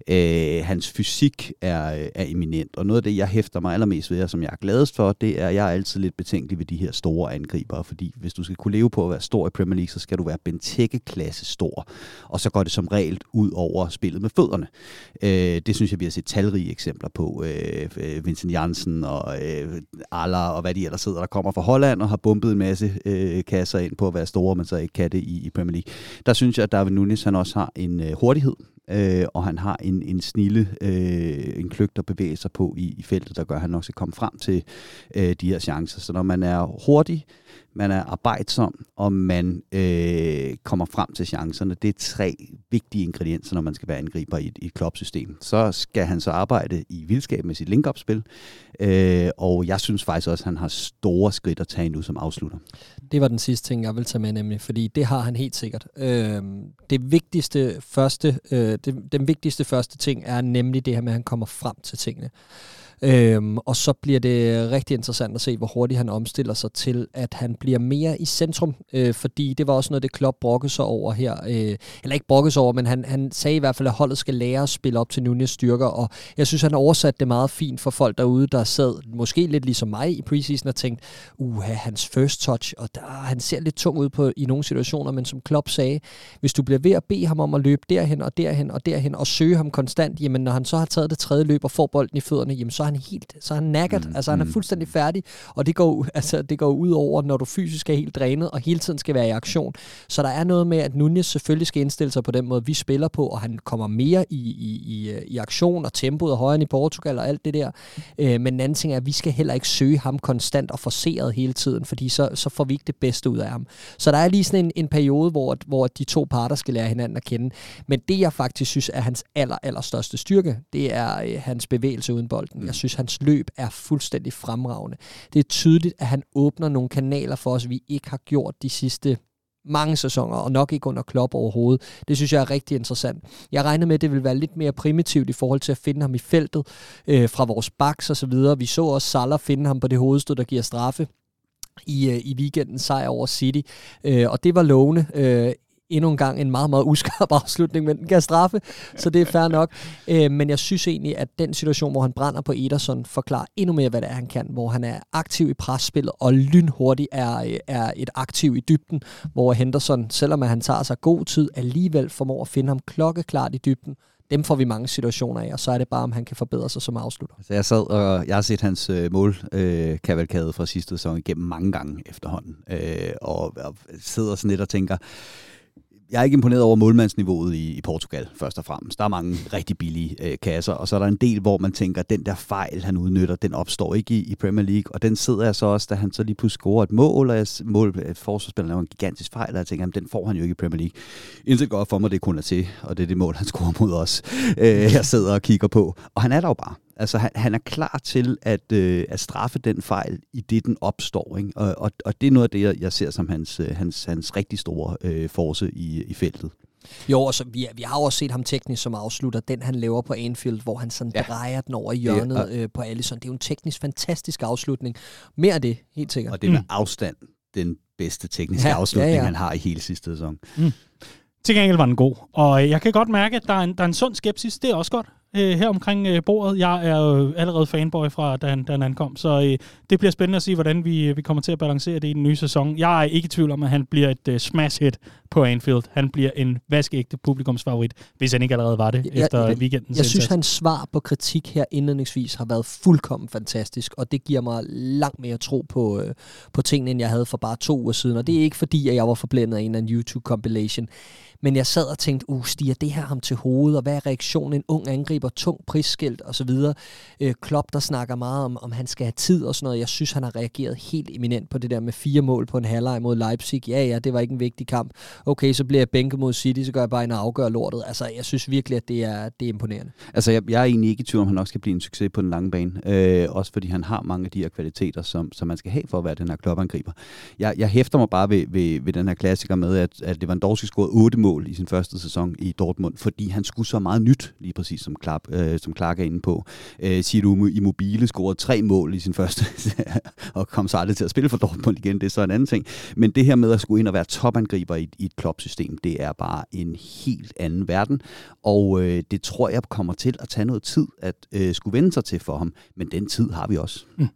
Øh, hans fysik er, er eminent, og noget af det, jeg hæfter mig allermest ved, og som jeg er gladest for, det er, at jeg er altid lidt betænkelig ved de her store angribere, fordi hvis du skal kunne leve på at være stor i Premier League, så skal du være Benteke-klasse stor, og så går det som regel ud over spillet med fødderne. Øh, det synes jeg, vi har set talrige eksempler på. Øh, øh Vincent Jansen og øh, Aller og hvad de ellers sidder, der kommer fra Holland og har bumpet en masse øh, kasser ind på at være store, men så ikke kan det i, i Premier League. Der synes jeg, at David Nunes han også har en øh, hurtighed, øh, og han har en, en snille, øh, en kløgt at bevæge sig på i, i feltet, der gør, at han også kan komme frem til øh, de her chancer. Så når man er hurtig, man er arbejdsom, og man øh, kommer frem til chancerne. Det er tre vigtige ingredienser, når man skal være angriber i et, i et klopsystem. Så skal han så arbejde i vildskab med sit link-up-spil, øh, og jeg synes faktisk også, at han har store skridt at tage nu som afslutter. Det var den sidste ting, jeg vil tage med nemlig, fordi det har han helt sikkert. Øh, det vigtigste første, øh, det, den vigtigste første ting er nemlig det her med, at han kommer frem til tingene. Øhm, og så bliver det rigtig interessant at se, hvor hurtigt han omstiller sig til, at han bliver mere i centrum, øh, fordi det var også noget, det Klopp brokkede sig over her. Øh, eller ikke brokkede sig over, men han, han sagde i hvert fald, at holdet skal lære at spille op til Nunes styrker, og jeg synes, han oversatte det meget fint for folk derude, der sad måske lidt ligesom mig i preseason og tænkte, uha, hans first touch, og der, han ser lidt tung ud på, i nogle situationer, men som Klopp sagde, hvis du bliver ved at bede ham om at løbe derhen og derhen og derhen og søge ham konstant, jamen når han så har taget det tredje løb og får bolden i fødderne, jamen så er han helt, så er han nakkert, mm, altså han er mm. fuldstændig færdig, og det går, altså, det går ud over, når du fysisk er helt drænet, og hele tiden skal være i aktion. Så der er noget med, at Nunez selvfølgelig skal indstille sig på den måde, vi spiller på, og han kommer mere i, i, i, i aktion, og tempoet er højere end i Portugal, og alt det der. Øh, men en anden ting er, at vi skal heller ikke søge ham konstant og forseret hele tiden, fordi så, så får vi ikke det bedste ud af ham. Så der er lige sådan en, en periode, hvor, hvor de to parter skal lære hinanden at kende. Men det, jeg faktisk synes er hans aller, aller største styrke, det er øh, hans bevægelse uden bolden. Jeg synes, hans løb er fuldstændig fremragende. Det er tydeligt, at han åbner nogle kanaler for os, vi ikke har gjort de sidste mange sæsoner, og nok ikke under Klopp overhovedet. Det synes jeg er rigtig interessant. Jeg regner med, at det vil være lidt mere primitivt i forhold til at finde ham i feltet øh, fra vores baks og så videre. Vi så også Salah finde ham på det hovedstød, der giver straffe i, øh, i weekenden sejr over City. Øh, og det var lovende. Øh, endnu en gang en meget, meget uskarp afslutning, men den kan straffe, så det er fair nok. Øh, men jeg synes egentlig, at den situation, hvor han brænder på Ederson, forklarer endnu mere, hvad det er, han kan, hvor han er aktiv i presspillet, og lynhurtigt er, øh, er et aktiv i dybden, hvor Henderson, selvom han tager sig god tid, alligevel formår at finde ham klokkeklart i dybden, dem får vi mange situationer af, og så er det bare, om han kan forbedre sig som afslutter. Altså, jeg sad og jeg har set hans øh, målkavalkade øh, fra sidste sæson igennem mange gange efterhånden, øh, og, og sidder sådan lidt og tænker, jeg er ikke imponeret over målmandsniveauet i, i Portugal, først og fremmest. Der er mange rigtig billige øh, kasser, og så er der en del, hvor man tænker, at den der fejl, han udnytter, den opstår ikke i, i Premier League, og den sidder jeg så også, da han så lige pludselig scorer et mål, og jeg, mål, øh, forsvarsspilleren laver en gigantisk fejl, og jeg tænker, at den får han jo ikke i Premier League. Intet godt for mig, det kun er til, og det er det mål, han scorer mod os, øh, jeg sidder og kigger på. Og han er der jo bare. Altså, han, han er klar til at, øh, at straffe den fejl, i det den opstår. Ikke? Og, og, og det er noget af det, jeg, jeg ser som hans, øh, hans, hans rigtig store øh, force i, i feltet. Jo, og så, vi, vi har også set ham teknisk som afslutter. Den, han laver på Anfield, hvor han sådan ja. drejer den over i hjørnet ja, øh, på Allison. Det er jo en teknisk fantastisk afslutning. Mere af det, helt sikkert. Og det er med mm. afstand den bedste tekniske ja, afslutning, ja, ja. han har i hele sidste sæson. Mm. Til gengæld var den god. Og jeg kan godt mærke, at der er en, der er en sund skepsis. Det er også godt øh, her omkring øh, bordet. Jeg er jo allerede fanboy fra, da han, da han ankom, så øh, det bliver spændende at se, hvordan vi, vi kommer til at balancere det i den nye sæson. Jeg er ikke i tvivl om, at han bliver et øh, smash hit på Anfield. Han bliver en vaskeægte publikumsfavorit, hvis han ikke allerede var det, jeg, efter jeg, weekenden. Jeg synes, hans svar på kritik her indledningsvis har været fuldkommen fantastisk, og det giver mig langt mere tro på, øh, på tingene, end jeg havde for bare to uger siden. Og det er ikke fordi, at jeg var forblændet af en eller anden YouTube-compilation. Men jeg sad og tænkte, uh, stiger det her ham til hovedet, og hvad er reaktionen? En ung angriber, tung prisskilt osv. Øh, Klopp, der snakker meget om, om han skal have tid og sådan noget. Jeg synes, han har reageret helt eminent på det der med fire mål på en halvleg mod Leipzig. Ja, ja, det var ikke en vigtig kamp. Okay, så bliver jeg bænket mod City, så gør jeg bare en afgør lortet. Altså, jeg synes virkelig, at det er, det er imponerende. Altså, jeg, jeg er egentlig ikke i tvivl om, han nok skal blive en succes på den lange bane. Øh, også fordi han har mange af de her kvaliteter, som, som man skal have for at være den her klopangriber. Jeg, jeg hæfter mig bare ved, ved, ved den her klassiker med, at, at Lewandowski scorede otte mål i sin første sæson i Dortmund, fordi han skulle så meget nyt, lige præcis som, Clark, øh, som Clark er inde på. Øh, Ciro Immobile scorede tre mål i sin første, og kom så aldrig til at spille for Dortmund igen, det er så en anden ting. Men det her med at skulle ind og være topangriber i, i et klubsystem, det er bare en helt anden verden, og øh, det tror jeg kommer til at tage noget tid at øh, skulle vende sig til for ham, men den tid har vi også. Mm.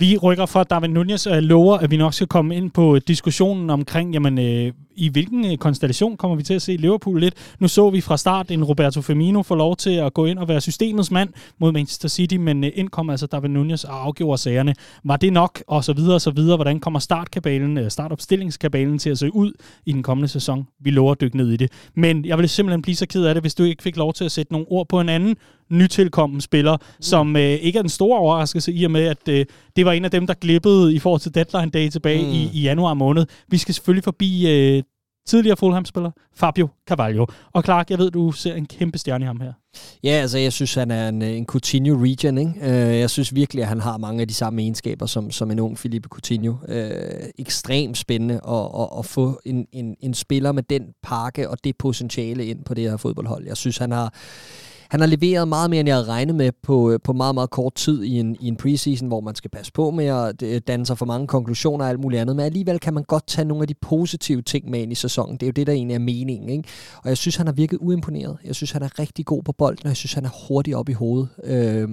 Vi rykker fra David Nunez og lover, at vi nok skal komme ind på diskussionen omkring, jamen, øh, i hvilken øh, konstellation kommer vi til at se Liverpool lidt. Nu så vi fra start en Roberto Firmino få lov til at gå ind og være systemets mand mod Manchester City, men øh, ind kom altså David Nunez og afgjorde sagerne. Var det nok? Og så videre og så videre. Hvordan kommer startkabalen, øh, startopstillingskabalen til at se ud i den kommende sæson? Vi lover at dykke ned i det. Men jeg ville simpelthen blive så ked af det, hvis du ikke fik lov til at sætte nogle ord på en anden nytilkommen spiller, som øh, ikke er den store overraskelse i og med, at øh, det var en af dem, der glippede i forhold til deadline day tilbage mm. i, i januar måned. Vi skal selvfølgelig forbi øh, tidligere Fulham-spiller, Fabio Carvalho. Og Clark, jeg ved, du ser en kæmpe stjerne i ham her. Ja, altså jeg synes, han er en, en Coutinho region. Ikke? Øh, jeg synes virkelig, at han har mange af de samme egenskaber som, som en ung Felipe Coutinho. Øh, ekstremt spændende at, at, at få en, en, en spiller med den pakke og det potentiale ind på det her fodboldhold. Jeg synes, han har han har leveret meget mere, end jeg havde regnet med på, øh, på meget, meget kort tid i en, i en preseason, hvor man skal passe på med at øh, danne sig for mange konklusioner og alt muligt andet. Men alligevel kan man godt tage nogle af de positive ting med ind i sæsonen. Det er jo det, der egentlig er meningen. Ikke? Og jeg synes, han har virket uimponeret. Jeg synes, han er rigtig god på bolden, og jeg synes, han er hurtig op i hovedet. Øh,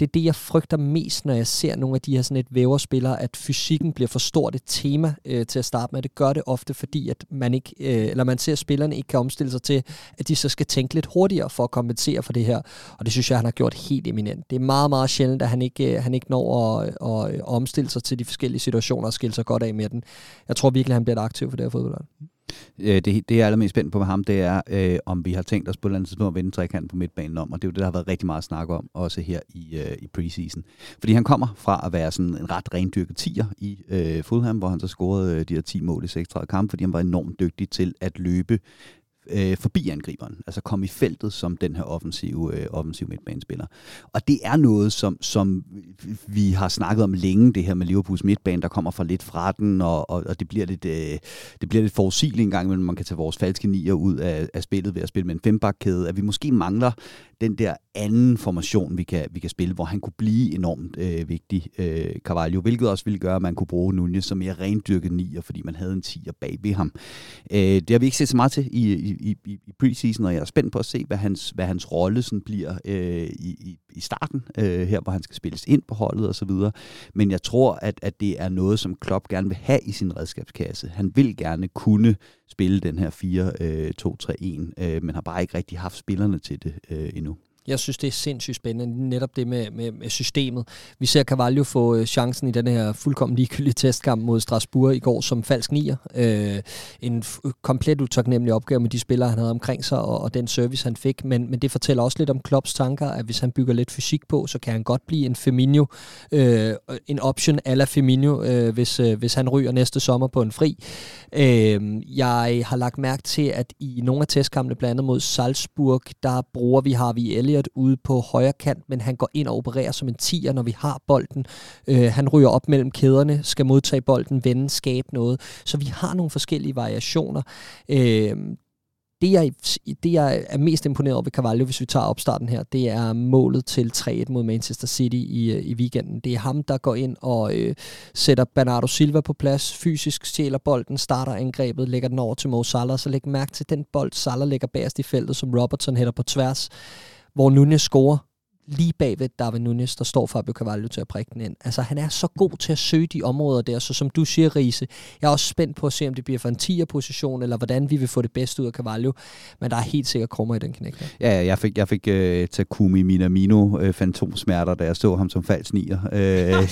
det er det, jeg frygter mest, når jeg ser nogle af de her sådan et væverspillere, at fysikken bliver for stort et tema øh, til at starte med. Det gør det ofte, fordi at man, ikke, øh, eller man ser, at spillerne ikke kan omstille sig til, at de så skal tænke lidt hurtigere for at kompensere for det her. Og det synes jeg, han har gjort helt eminent. Det er meget, meget sjældent, at han ikke, øh, han ikke når at, at, øh, at omstille sig til de forskellige situationer og skille sig godt af med den. Jeg tror virkelig, han bliver et aktiv for det her fodbold. Øh, det, det, jeg er allermest spændt på med ham, det er, øh, om vi har tænkt os på et eller andet tidspunkt at vende trekanten på midtbanen om, og det er jo det, der har været rigtig meget snak om, også her i, øh, i preseason. Fordi han kommer fra at være sådan en ret rendyrket tiger i øh, Fulham, hvor han så scorede øh, de her 10 mål i 36 kampe, fordi han var enormt dygtig til at løbe øh, forbi angriberen, altså komme i feltet som den her offensive, øh, offensive midtbanespiller. Og det er noget, som, som vi har snakket om længe, det her med Liverpools midtbane, der kommer fra lidt fra den, og, og, og det bliver lidt, øh, det bliver lidt forudsigeligt engang, gang man kan tage vores falske nier ud af, af spillet ved at spille med en fembakkæde, at vi måske mangler den der anden formation, vi kan, vi kan spille, hvor han kunne blive enormt øh, vigtig, øh, Carvalho, hvilket også ville gøre, at man kunne bruge Nunez som mere rendyrket nier, fordi man havde en tier bag ved ham. Øh, det har vi ikke set så meget til i, i, i, i preseason, og jeg er spændt på at se, hvad hans, hvad hans rolle sådan bliver øh, i, i, i starten, øh, her hvor han skal spilles ind på holdet og så videre. Men jeg tror, at, at det er noget, som Klopp gerne vil have i sin redskabskasse. Han vil gerne kunne spille den her 4-2-3-1, øh, øh, men har bare ikke rigtig haft spillerne til det øh, endnu. Jeg synes, det er sindssygt spændende, netop det med, med, med systemet. Vi ser Carvalho få øh, chancen i den her fuldkommen ligegyldige testkamp mod Strasbourg i går som falsk nier. Øh, en komplet utaknemmelig opgave med de spillere, han havde omkring sig, og, og den service, han fik. Men, men det fortæller også lidt om Klopps tanker, at hvis han bygger lidt fysik på, så kan han godt blive en Firmino, øh, en option ala Firmino, øh, hvis, øh, hvis han ryger næste sommer på en fri. Øh, jeg har lagt mærke til, at i nogle af testkampene, blandt andet mod Salzburg, der bruger vi Harvey Elliott ude på højre kant, men han går ind og opererer som en tier, når vi har bolden. Øh, han ryger op mellem kæderne, skal modtage bolden, vende, skabe noget. Så vi har nogle forskellige variationer. Øh, det jeg, det, jeg er mest imponeret over ved Carvalho, hvis vi tager opstarten her, det er målet til 3-1 mod Manchester City i, øh, i weekenden. Det er ham, der går ind og øh, sætter Bernardo Silva på plads, fysisk stjæler bolden, starter angrebet, lægger den over til Mo Salah, så læg mærke til den bold, Salah lægger bagerst i feltet, som Robertson hætter på tværs hvor Nunez scorer lige bagved Darwin Nunes, der står Fabio Cavallo til at prikke den ind. Altså, han er så god til at søge de områder der, så som du siger, Riese, jeg er også spændt på at se, om det bliver for en 10'er-position, eller hvordan vi vil få det bedste ud af Cavallo, men der er helt sikkert krummer i den knæk. Ja, jeg fik, jeg fik uh, Takumi Minamino uh, fantomsmerter, da jeg så ham som falsk nier. Uh,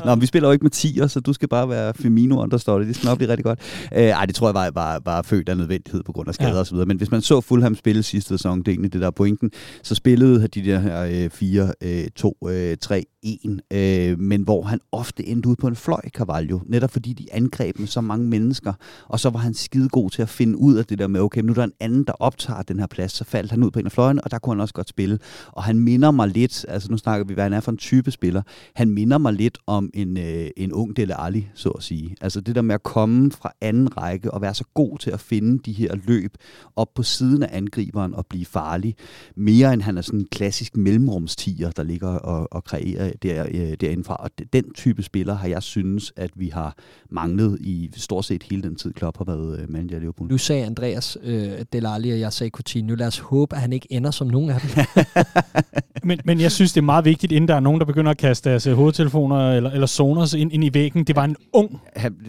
Nå, vi spiller jo ikke med 10'er, så du skal bare være Firmino understudy. Det skal nok blive rigtig godt. Uh, ej, det tror jeg var, var, var født af nødvendighed på grund af skader ja. osv. Men hvis man så Fulham spille sidste sæson, det er egentlig det der pointen, så spillede de der her 4-2-3. Øh, øh, øh en, øh, men hvor han ofte endte ud på en fløj, Carvalho, netop fordi de angreb med så mange mennesker, og så var han skide god til at finde ud af det der med, okay, nu er der en anden, der optager den her plads, så faldt han ud på en af fløjene, og der kunne han også godt spille. Og han minder mig lidt, altså nu snakker vi, hvad han er for en type spiller, han minder mig lidt om en, øh, en ung Dele Ali, så at sige. Altså det der med at komme fra anden række og være så god til at finde de her løb op på siden af angriberen og blive farlig, mere end han er sådan en klassisk mellemrumstiger, der ligger og, og kreerer der, øh, derindefra. Og den type spiller har jeg synes, at vi har manglet i stort set hele den tid, Klopp har været øh, manager i Liverpool. Nu sagde Andreas øh, Delali, og jeg sagde Coutinho. Lad os håbe, at han ikke ender som nogen af dem. men, men jeg synes, det er meget vigtigt, inden der er nogen, der begynder at kaste deres hovedtelefoner eller, eller zoners ind, ind i væggen. Det var en ung...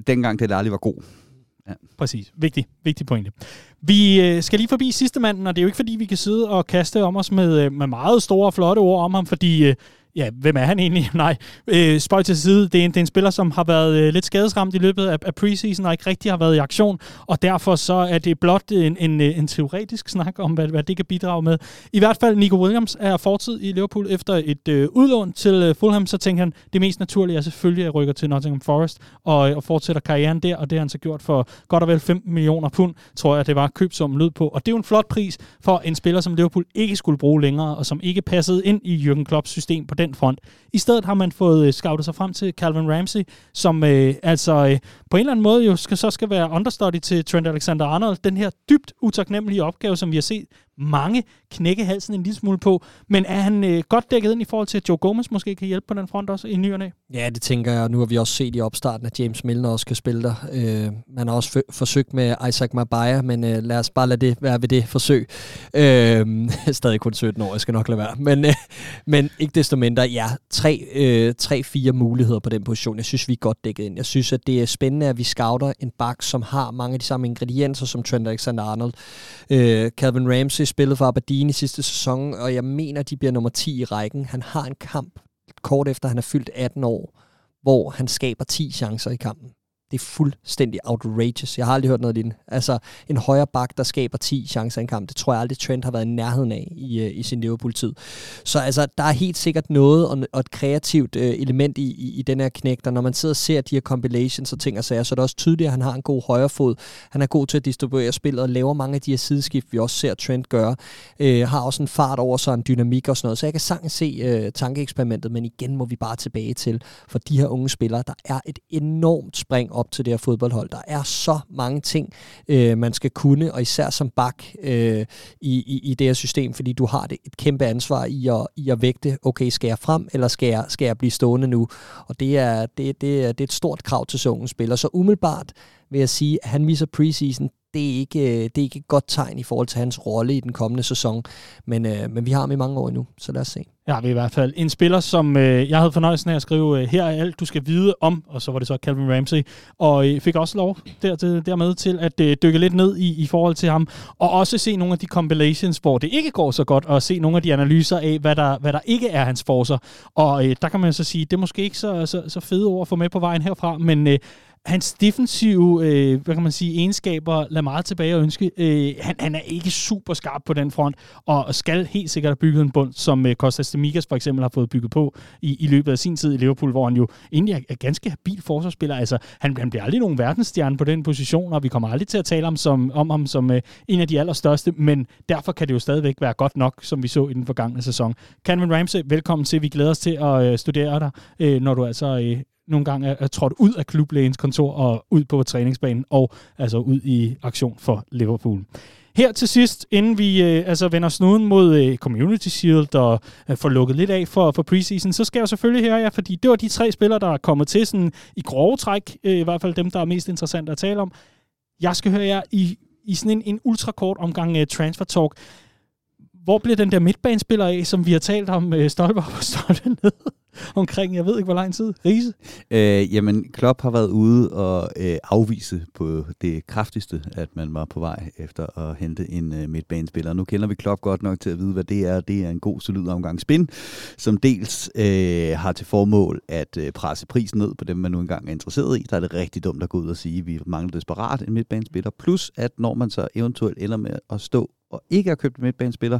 Dengang Delali var god. Ja. Præcis. Vigtig, vigtig pointe. Vi øh, skal lige forbi sidste manden, og det er jo ikke fordi, vi kan sidde og kaste om os med, øh, med meget store og flotte ord om ham, fordi øh, Ja, hvem er han egentlig? Nej, øh, spøj til side. Det er, en, det er en spiller, som har været øh, lidt skadesramt i løbet af, af preseason, og ikke rigtig har været i aktion, og derfor så er det blot en, en, øh, en teoretisk snak om, hvad, hvad det kan bidrage med. I hvert fald, Nico Williams er fortid i Liverpool efter et øh, udlån til øh, Fulham, så tænker han, det mest naturlige er selvfølgelig at rykke til Nottingham Forest og, og fortsætter karrieren der, og det har han så gjort for godt og vel 15 millioner pund, tror jeg, det var købsummen lød på. Og det er jo en flot pris for en spiller, som Liverpool ikke skulle bruge længere, og som ikke passede ind i Jürgen Klopps system på den front. I stedet har man fået øh, scoutet sig frem til Calvin Ramsey, som øh, altså øh, på en eller anden måde jo skal, så skal være understudy til Trent Alexander-Arnold. Den her dybt utaknemmelige opgave, som vi har set mange knække halsen en lille smule på. Men er han øh, godt dækket ind i forhold til, at Joe Gomez måske kan hjælpe på den front også i nyerne? Ja, det tænker jeg. Nu har vi også set i opstarten, at James Milner også kan spille der. Øh, man har også forsøgt med Isaac Mabaya, men øh, lad os bare lade det være ved det forsøg. Øh, stadig kun 17 år, jeg skal nok lade være. Men, øh, men ikke desto mindre, ja, tre, øh, tre, fire muligheder på den position. Jeg synes, vi er godt dækket ind. Jeg synes, at det er spændende, at vi scouter en bak, som har mange af de samme ingredienser som Trent Alexander-Arnold. Øh, Calvin Ramsey spillet for Aberdeen i sidste sæson, og jeg mener, de bliver nummer 10 i rækken. Han har en kamp kort efter, han er fyldt 18 år, hvor han skaber 10 chancer i kampen. Det er fuldstændig outrageous. Jeg har aldrig hørt noget lignende. Altså, en højre bak, der skaber 10 chancer i en kamp, det tror jeg aldrig Trent har været i nærheden af i, øh, i sin Liverpool-tid. Så altså, der er helt sikkert noget og, og et kreativt øh, element i, i, i den her knægt, og når man sidder og ser de her compilations og ting og sager, så er det også tydeligt, at han har en god højre fod. Han er god til at distribuere spillet og laver mange af de her sideskift, vi også ser Trent gøre. Øh, har også en fart over sig, en dynamik og sådan noget. Så jeg kan sagtens se øh, tankeeksperimentet, men igen må vi bare tilbage til, for de her unge spillere, der er et enormt spring op til det her fodboldhold. Der er så mange ting, øh, man skal kunne, og især som bak øh, i, i, i det her system, fordi du har det et kæmpe ansvar i at, i at vægte, okay, skal jeg frem, eller skal jeg, skal jeg blive stående nu? Og det er, det, det, er, det er et stort krav til så unge. Så umiddelbart vil jeg sige, at han viser preseason, det er, ikke, øh, det er ikke et godt tegn i forhold til hans rolle i den kommende sæson. Men, øh, men vi har ham i mange år endnu, så lad os se. Ja, vi i hvert fald en spiller, som øh, jeg havde fornøjelsen af at skrive, øh, her er alt, du skal vide om, og så var det så Calvin Ramsey, og øh, fik også lov der, til, dermed til at øh, dykke lidt ned i, i forhold til ham, og også se nogle af de compilations, hvor det ikke går så godt, og se nogle af de analyser af, hvad der, hvad der ikke er hans forser. Og øh, der kan man så sige, det er måske ikke så, så, så fede ord at få med på vejen herfra, men øh, Hans defensive øh, hvad kan man sige, egenskaber lader meget tilbage at ønske. Øh, han, han er ikke super skarp på den front, og skal helt sikkert have bygget en bund, som øh, Kostas Demigas for eksempel har fået bygget på i, i løbet af sin tid i Liverpool, hvor han jo egentlig er, er ganske habil forsvarsspiller. Altså, han, han bliver aldrig nogen verdensstjerne på den position, og vi kommer aldrig til at tale om, som, om ham som øh, en af de allerstørste, men derfor kan det jo stadigvæk være godt nok, som vi så i den forgangne sæson. Calvin Ramsey, velkommen til. Vi glæder os til at øh, studere dig, øh, når du altså øh, nogle gange er, er trådt ud af klublægens kontor og ud på træningsbanen og altså ud i aktion for Liverpool. Her til sidst, inden vi øh, altså vender snuden mod øh, Community Shield og øh, får lukket lidt af for, for preseason, så skal jeg selvfølgelig høre jer, fordi det var de tre spillere, der er kommet til sådan i grove træk, øh, i hvert fald dem, der er mest interessante at tale om. Jeg skal høre jer i, i sådan en, en ultrakort omgang øh, transfer talk. Hvor bliver den der midtbanespiller af, som vi har talt om, øh, stolper op og ned? Omkring, jeg ved ikke hvor lang tid, Riese? Øh, jamen, Klopp har været ude og øh, afvise på det kraftigste, at man var på vej efter at hente en øh, midtbanespiller. Nu kender vi Klopp godt nok til at vide, hvad det er. Det er en god, solid omgang spin, som dels øh, har til formål at øh, presse prisen ned på dem, man nu engang er interesseret i. Der er det rigtig dumt at gå ud og sige, at vi mangler desperat en midtbanespiller. Plus, at når man så eventuelt ender med at stå og ikke har købt en midtbanespiller,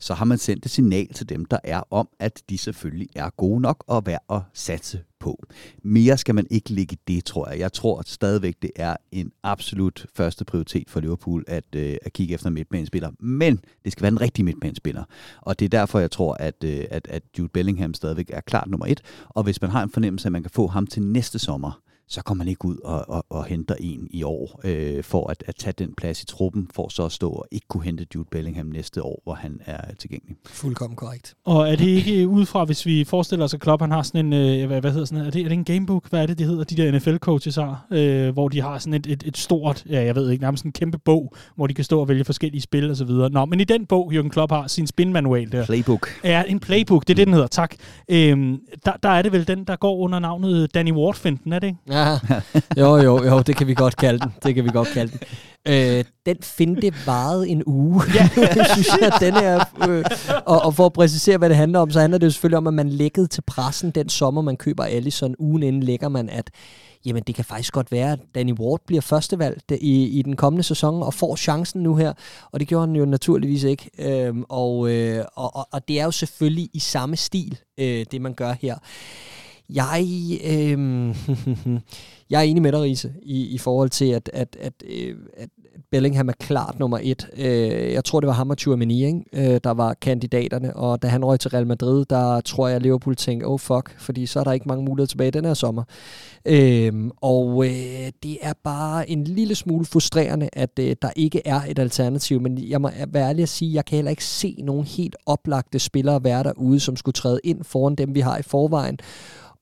så har man sendt et signal til dem, der er om, at de selvfølgelig er gode nok og værd at satse på. Mere skal man ikke ligge i det, tror jeg. Jeg tror at stadigvæk, det er en absolut første prioritet for Liverpool at, øh, at kigge efter midtbanespiller. Men det skal være en rigtig midtbanespiller. Og det er derfor, jeg tror, at, øh, at, at Jude Bellingham stadigvæk er klart nummer et. Og hvis man har en fornemmelse, at man kan få ham til næste sommer, så kommer man ikke ud og, og, og henter en i år øh, for at, at tage den plads i truppen, for så at stå og ikke kunne hente Jude Bellingham næste år, hvor han er tilgængelig. Fuldkommen korrekt. Og er det ikke udefra, hvis vi forestiller os, at Klopp han har sådan en, øh, hvad, hvad hedder sådan, er det, er det en gamebook? Hvad er det, det hedder, de der NFL-coaches har? Øh, hvor de har sådan et, et, et stort, ja, jeg ved ikke, nærmest en kæmpe bog, hvor de kan stå og vælge forskellige spil og så videre. Nå, men i den bog, Jürgen Klopp har sin spin-manual der. Playbook. Ja, en playbook, det er det, den hedder, tak. Øh, der, der er det vel den, der går under navnet Danny Ward-finten, er det ikke? Ja, jo, jo, jo, det kan vi godt kalde den. Det kan vi godt kalde den. Øh, den finte varede en uge, ja. synes jeg, den er, øh, og, og for at præcisere, hvad det handler om, så handler det jo selvfølgelig om, at man lækkede til pressen den sommer, man køber Allison. Ugen inden lægger man, at jamen det kan faktisk godt være, at Danny Ward bliver førstevalgt i, i den kommende sæson og får chancen nu her, og det gjorde han jo naturligvis ikke. Øhm, og, øh, og, og, og det er jo selvfølgelig i samme stil, øh, det man gør her. Jeg, øh, jeg er enig med dig, Riese, i, i forhold til, at, at, at, øh, at Bellingham er klart nummer et. Øh, jeg tror, det var ham og Tchouameni, ikke? Øh, der var kandidaterne, og da han røg til Real Madrid, der tror jeg, at Liverpool tænkte, oh fuck, fordi så er der ikke mange muligheder tilbage den her sommer. Øh, og øh, det er bare en lille smule frustrerende, at øh, der ikke er et alternativ, men jeg må være ærlig at sige, at jeg kan heller ikke se nogen helt oplagte spillere være derude, som skulle træde ind foran dem, vi har i forvejen.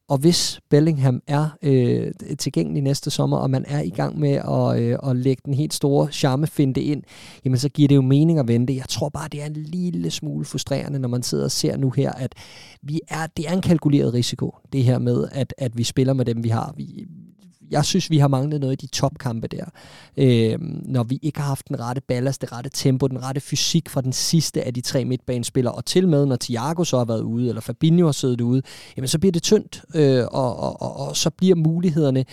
Og hvis Bellingham er øh, tilgængelig næste sommer, og man er i gang med at, øh, at lægge den helt store charmefinte ind, jamen så giver det jo mening at vente. Jeg tror bare, det er en lille smule frustrerende, når man sidder og ser nu her, at vi er, det er en kalkuleret risiko, det her med, at, at vi spiller med dem, vi har. Vi, jeg synes, vi har manglet noget i de topkampe der. Øh, når vi ikke har haft den rette ballast, det rette tempo, den rette fysik fra den sidste af de tre midtbanespillere, og til med, når Thiago så har været ude, eller Fabinho har siddet ude, jamen så bliver det tyndt, øh, og, og, og, og så bliver mulighederne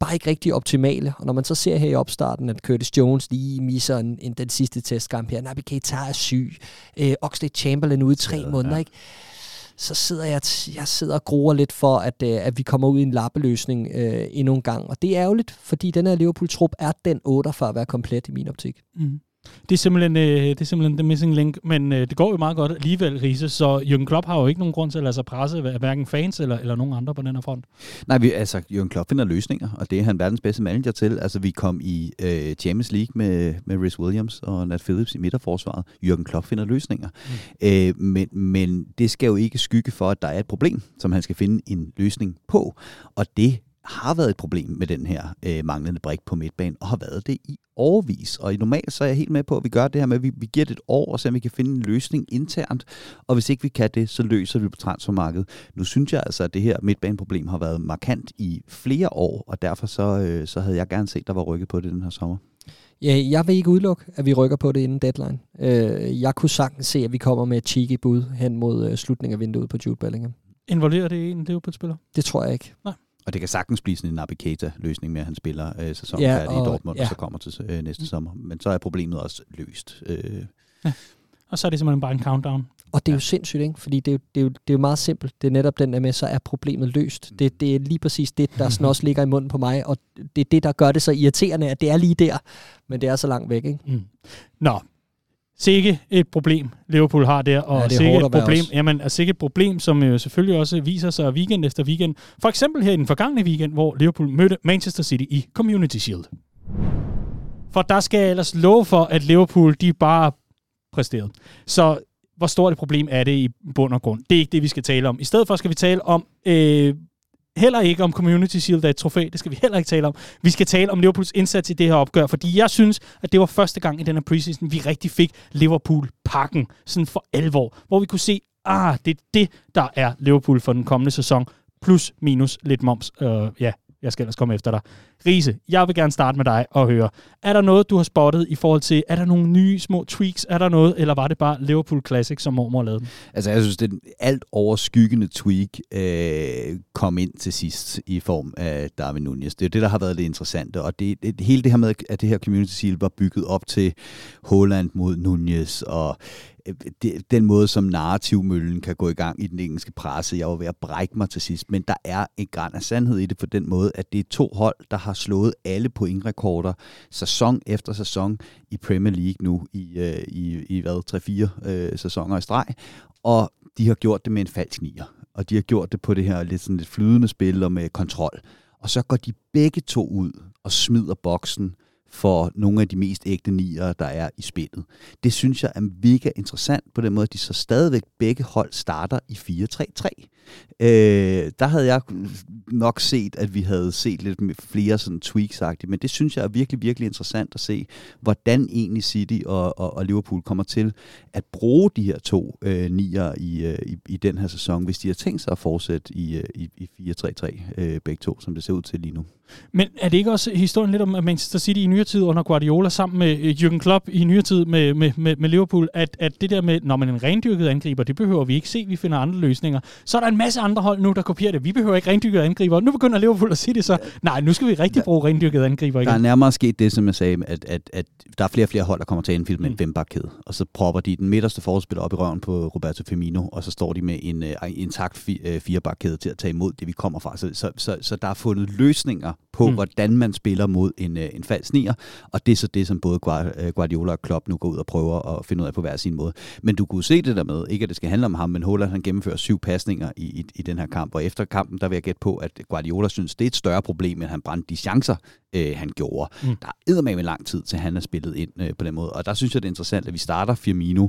bare ikke rigtig optimale. Og når man så ser her i opstarten, at Curtis Jones lige misser en, en, den sidste testkamp her, Naby Keita er syg, øh, Oxlade Chamberlain ude i tre ja, måneder, ja. ikke? Så sidder jeg, jeg sidder og gruer lidt for, at, øh, at vi kommer ud i en lappeløsning øh, endnu en gang. Og det er ærgerligt, fordi den her Liverpool-trup er den 8 for at være komplet i min optik. Mm. Det er simpelthen, øh, det er simpelthen the missing link, men øh, det går jo meget godt alligevel, Riese, så Jürgen Klopp har jo ikke nogen grund til at lade sig presse af hverken fans eller, eller nogen andre på den her front. Nej, vi, altså Jürgen Klopp finder løsninger, og det er han verdens bedste manager til. Altså vi kom i øh, Champions League med, med Rhys Williams og Nat Phillips i midterforsvaret. Jürgen Klopp finder løsninger. Mm. Øh, men, men det skal jo ikke skygge for, at der er et problem, som han skal finde en løsning på, og det har været et problem med den her øh, manglende brik på midtbanen, og har været det i overvis. Og i normalt så er jeg helt med på, at vi gør det her med, at vi, vi giver det et år, og så vi kan finde en løsning internt. Og hvis ikke vi kan det, så løser vi på transfermarkedet. Nu synes jeg altså, at det her midtbaneproblem har været markant i flere år, og derfor så, øh, så havde jeg gerne set, at der var rykket på det den her sommer. Ja, jeg vil ikke udelukke, at vi rykker på det inden deadline. Øh, jeg kunne sagtens se, at vi kommer med et cheeky bud hen mod øh, slutningen af vinduet på Jude Bellingham. Involverer det en Liverpool-spiller? Det tror jeg ikke. Nej. Og det kan sagtens blive sådan en Navigator-løsning med, at han spiller øh, sæsonen ja, færdig i Dortmund, ja. og så kommer til øh, næste mm. sommer. Men så er problemet også løst. Øh. Ja. Og så er det simpelthen bare en countdown. Og det er jo sindssygt, ikke? fordi det er jo, det, er jo, det er jo meget simpelt. Det er netop den der med, så er problemet løst. Mm. Det, det er lige præcis det, der sådan også ligger i munden på mig, og det er det, der gør det så irriterende, at det er lige der, men det er så langt væk. Ikke? Mm. Nå, sikke et problem, Liverpool har der, og ja, sikke et problem, jamen, altså, sikke et problem, som jo selvfølgelig også viser sig weekend efter weekend. For eksempel her i den forgangne weekend, hvor Liverpool mødte Manchester City i Community Shield. For der skal jeg ellers love for, at Liverpool, de bare præsterede. Så hvor stort et problem er det i bund og grund? Det er ikke det, vi skal tale om. I stedet for skal vi tale om øh, heller ikke om Community Shield er et trofæ. Det skal vi heller ikke tale om. Vi skal tale om Liverpools indsats i det her opgør, fordi jeg synes, at det var første gang i den her preseason, vi rigtig fik Liverpool-pakken, sådan for alvor, hvor vi kunne se, ah, det er det, der er Liverpool for den kommende sæson, plus minus lidt moms. Uh, ja, jeg skal ellers komme efter dig. Rise, jeg vil gerne starte med dig og høre. Er der noget, du har spottet i forhold til, er der nogle nye små tweaks? Er der noget, eller var det bare Liverpool Classic, som mormor lavede den? Altså, jeg synes, det alt overskyggende tweak øh, kom ind til sidst i form af Darwin Nunez. Det er det, der har været det interessante. Og det, det, hele det her med, at det her Community Seal var bygget op til Holland mod Nunez, og det, den måde, som narrativmøllen kan gå i gang i den engelske presse. Jeg var ved at brække mig til sidst, men der er en græn af sandhed i det på den måde, at det er to hold, der har slået alle pointrekorder sæson efter sæson i Premier League nu i, øh, i, i hvad, 3-4 øh, sæsoner i streg, og de har gjort det med en falsk nier, og de har gjort det på det her lidt, sådan lidt flydende spil og med kontrol. Og så går de begge to ud og smider boksen for nogle af de mest ægte nier, der er i spillet. Det synes jeg er mega interessant på den måde, at de så stadigvæk begge hold starter i 4-3-3. Øh, der havde jeg nok set, at vi havde set lidt flere sådan tweaks men det synes jeg er virkelig, virkelig interessant at se, hvordan egentlig City og, og, og Liverpool kommer til at bruge de her to øh, nier i, øh, i, i den her sæson, hvis de har tænkt sig at fortsætte i, øh, i, i 4-3-3 øh, begge to, som det ser ud til lige nu. Men er det ikke også historien lidt om Manchester City i nyere tid under Guardiola, sammen med øh, Jürgen Klopp i nyere tid med, med, med, med Liverpool, at, at det der med, når man en rendyrket angriber, det behøver vi ikke se, vi finder andre løsninger. Så er der en masse andre hold nu, der kopierer det. Vi behøver ikke rendyrket angriber. Nu begynder Liverpool at sige det så. Nej, nu skal vi rigtig bruge rendyrket angriber igen. Der er nærmere sket det, som jeg sagde, at, at, at der er flere og flere hold, der kommer til at indfylde med mm. en fembakkæde. Og så propper de den midterste forspiller op i røven på Roberto Firmino, og så står de med en uh, intakt uh, firebakkæde til at tage imod det, vi kommer fra. Så, så, så, så der er fundet løsninger på, mm. hvordan man spiller mod en, uh, en falsk nier, og det er så det, som både Guardiola og Klopp nu går ud og prøver at finde ud af på hver sin måde. Men du kunne se det der med, ikke at det skal handle om ham, men Holland han gennemfører syv pasninger i, i, i den her kamp, og efter kampen, der vil jeg gætte på, at Guardiola synes, det er et større problem, end han brændte de chancer, øh, han gjorde. Mm. Der er med lang tid til, han er spillet ind øh, på den måde, og der synes jeg, det er interessant, at vi starter Firmino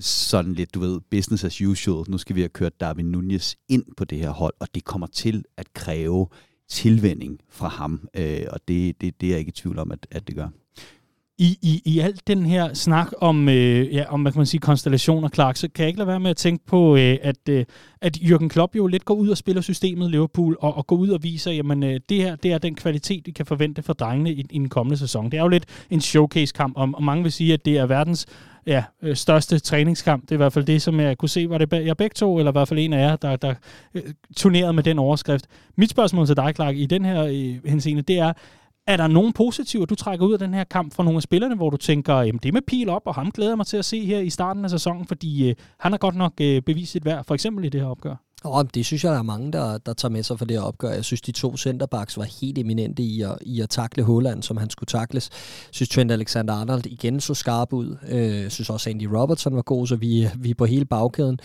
sådan lidt, du ved, business as usual. Nu skal vi have kørt Darwin Nunez ind på det her hold, og det kommer til at kræve tilvænding fra ham, øh, og det, det, det er jeg ikke i tvivl om, at, at det gør i, i, i alt den her snak om, øh, ja, om hvad kan man sige, konstellationer, Clark, så kan jeg ikke lade være med at tænke på, øh, at, øh, at Jürgen Klopp jo lidt går ud og spiller systemet Liverpool, og, og går ud og viser, jamen øh, det her det er den kvalitet, vi kan forvente for drengene i, i den kommende sæson. Det er jo lidt en showcase-kamp, og, og mange vil sige, at det er verdens ja, øh, største træningskamp. Det er i hvert fald det, som jeg kunne se, var det jeg begge to, eller i hvert fald en af jer, der, der øh, turnerede med den overskrift. Mit spørgsmål til dig, Clark, i den her øh, henseende, det er, er der nogen positiver, du trækker ud af den her kamp fra nogle af spillerne, hvor du tænker, jamen det med pil op, og ham glæder mig til at se her i starten af sæsonen, fordi øh, han har godt nok øh, bevist sit værd, for eksempel i det her opgør? Oh, det synes jeg, der er mange, der, der tager med sig for det opgør. Jeg synes, de to centerbacks var helt eminente i at, i at takle Holland, som han skulle takles. Jeg synes, Trent Alexander-Arnold igen så skarp ud. Øh, jeg synes også, Andy Robertson var god, så vi, vi er på hele bagkæden.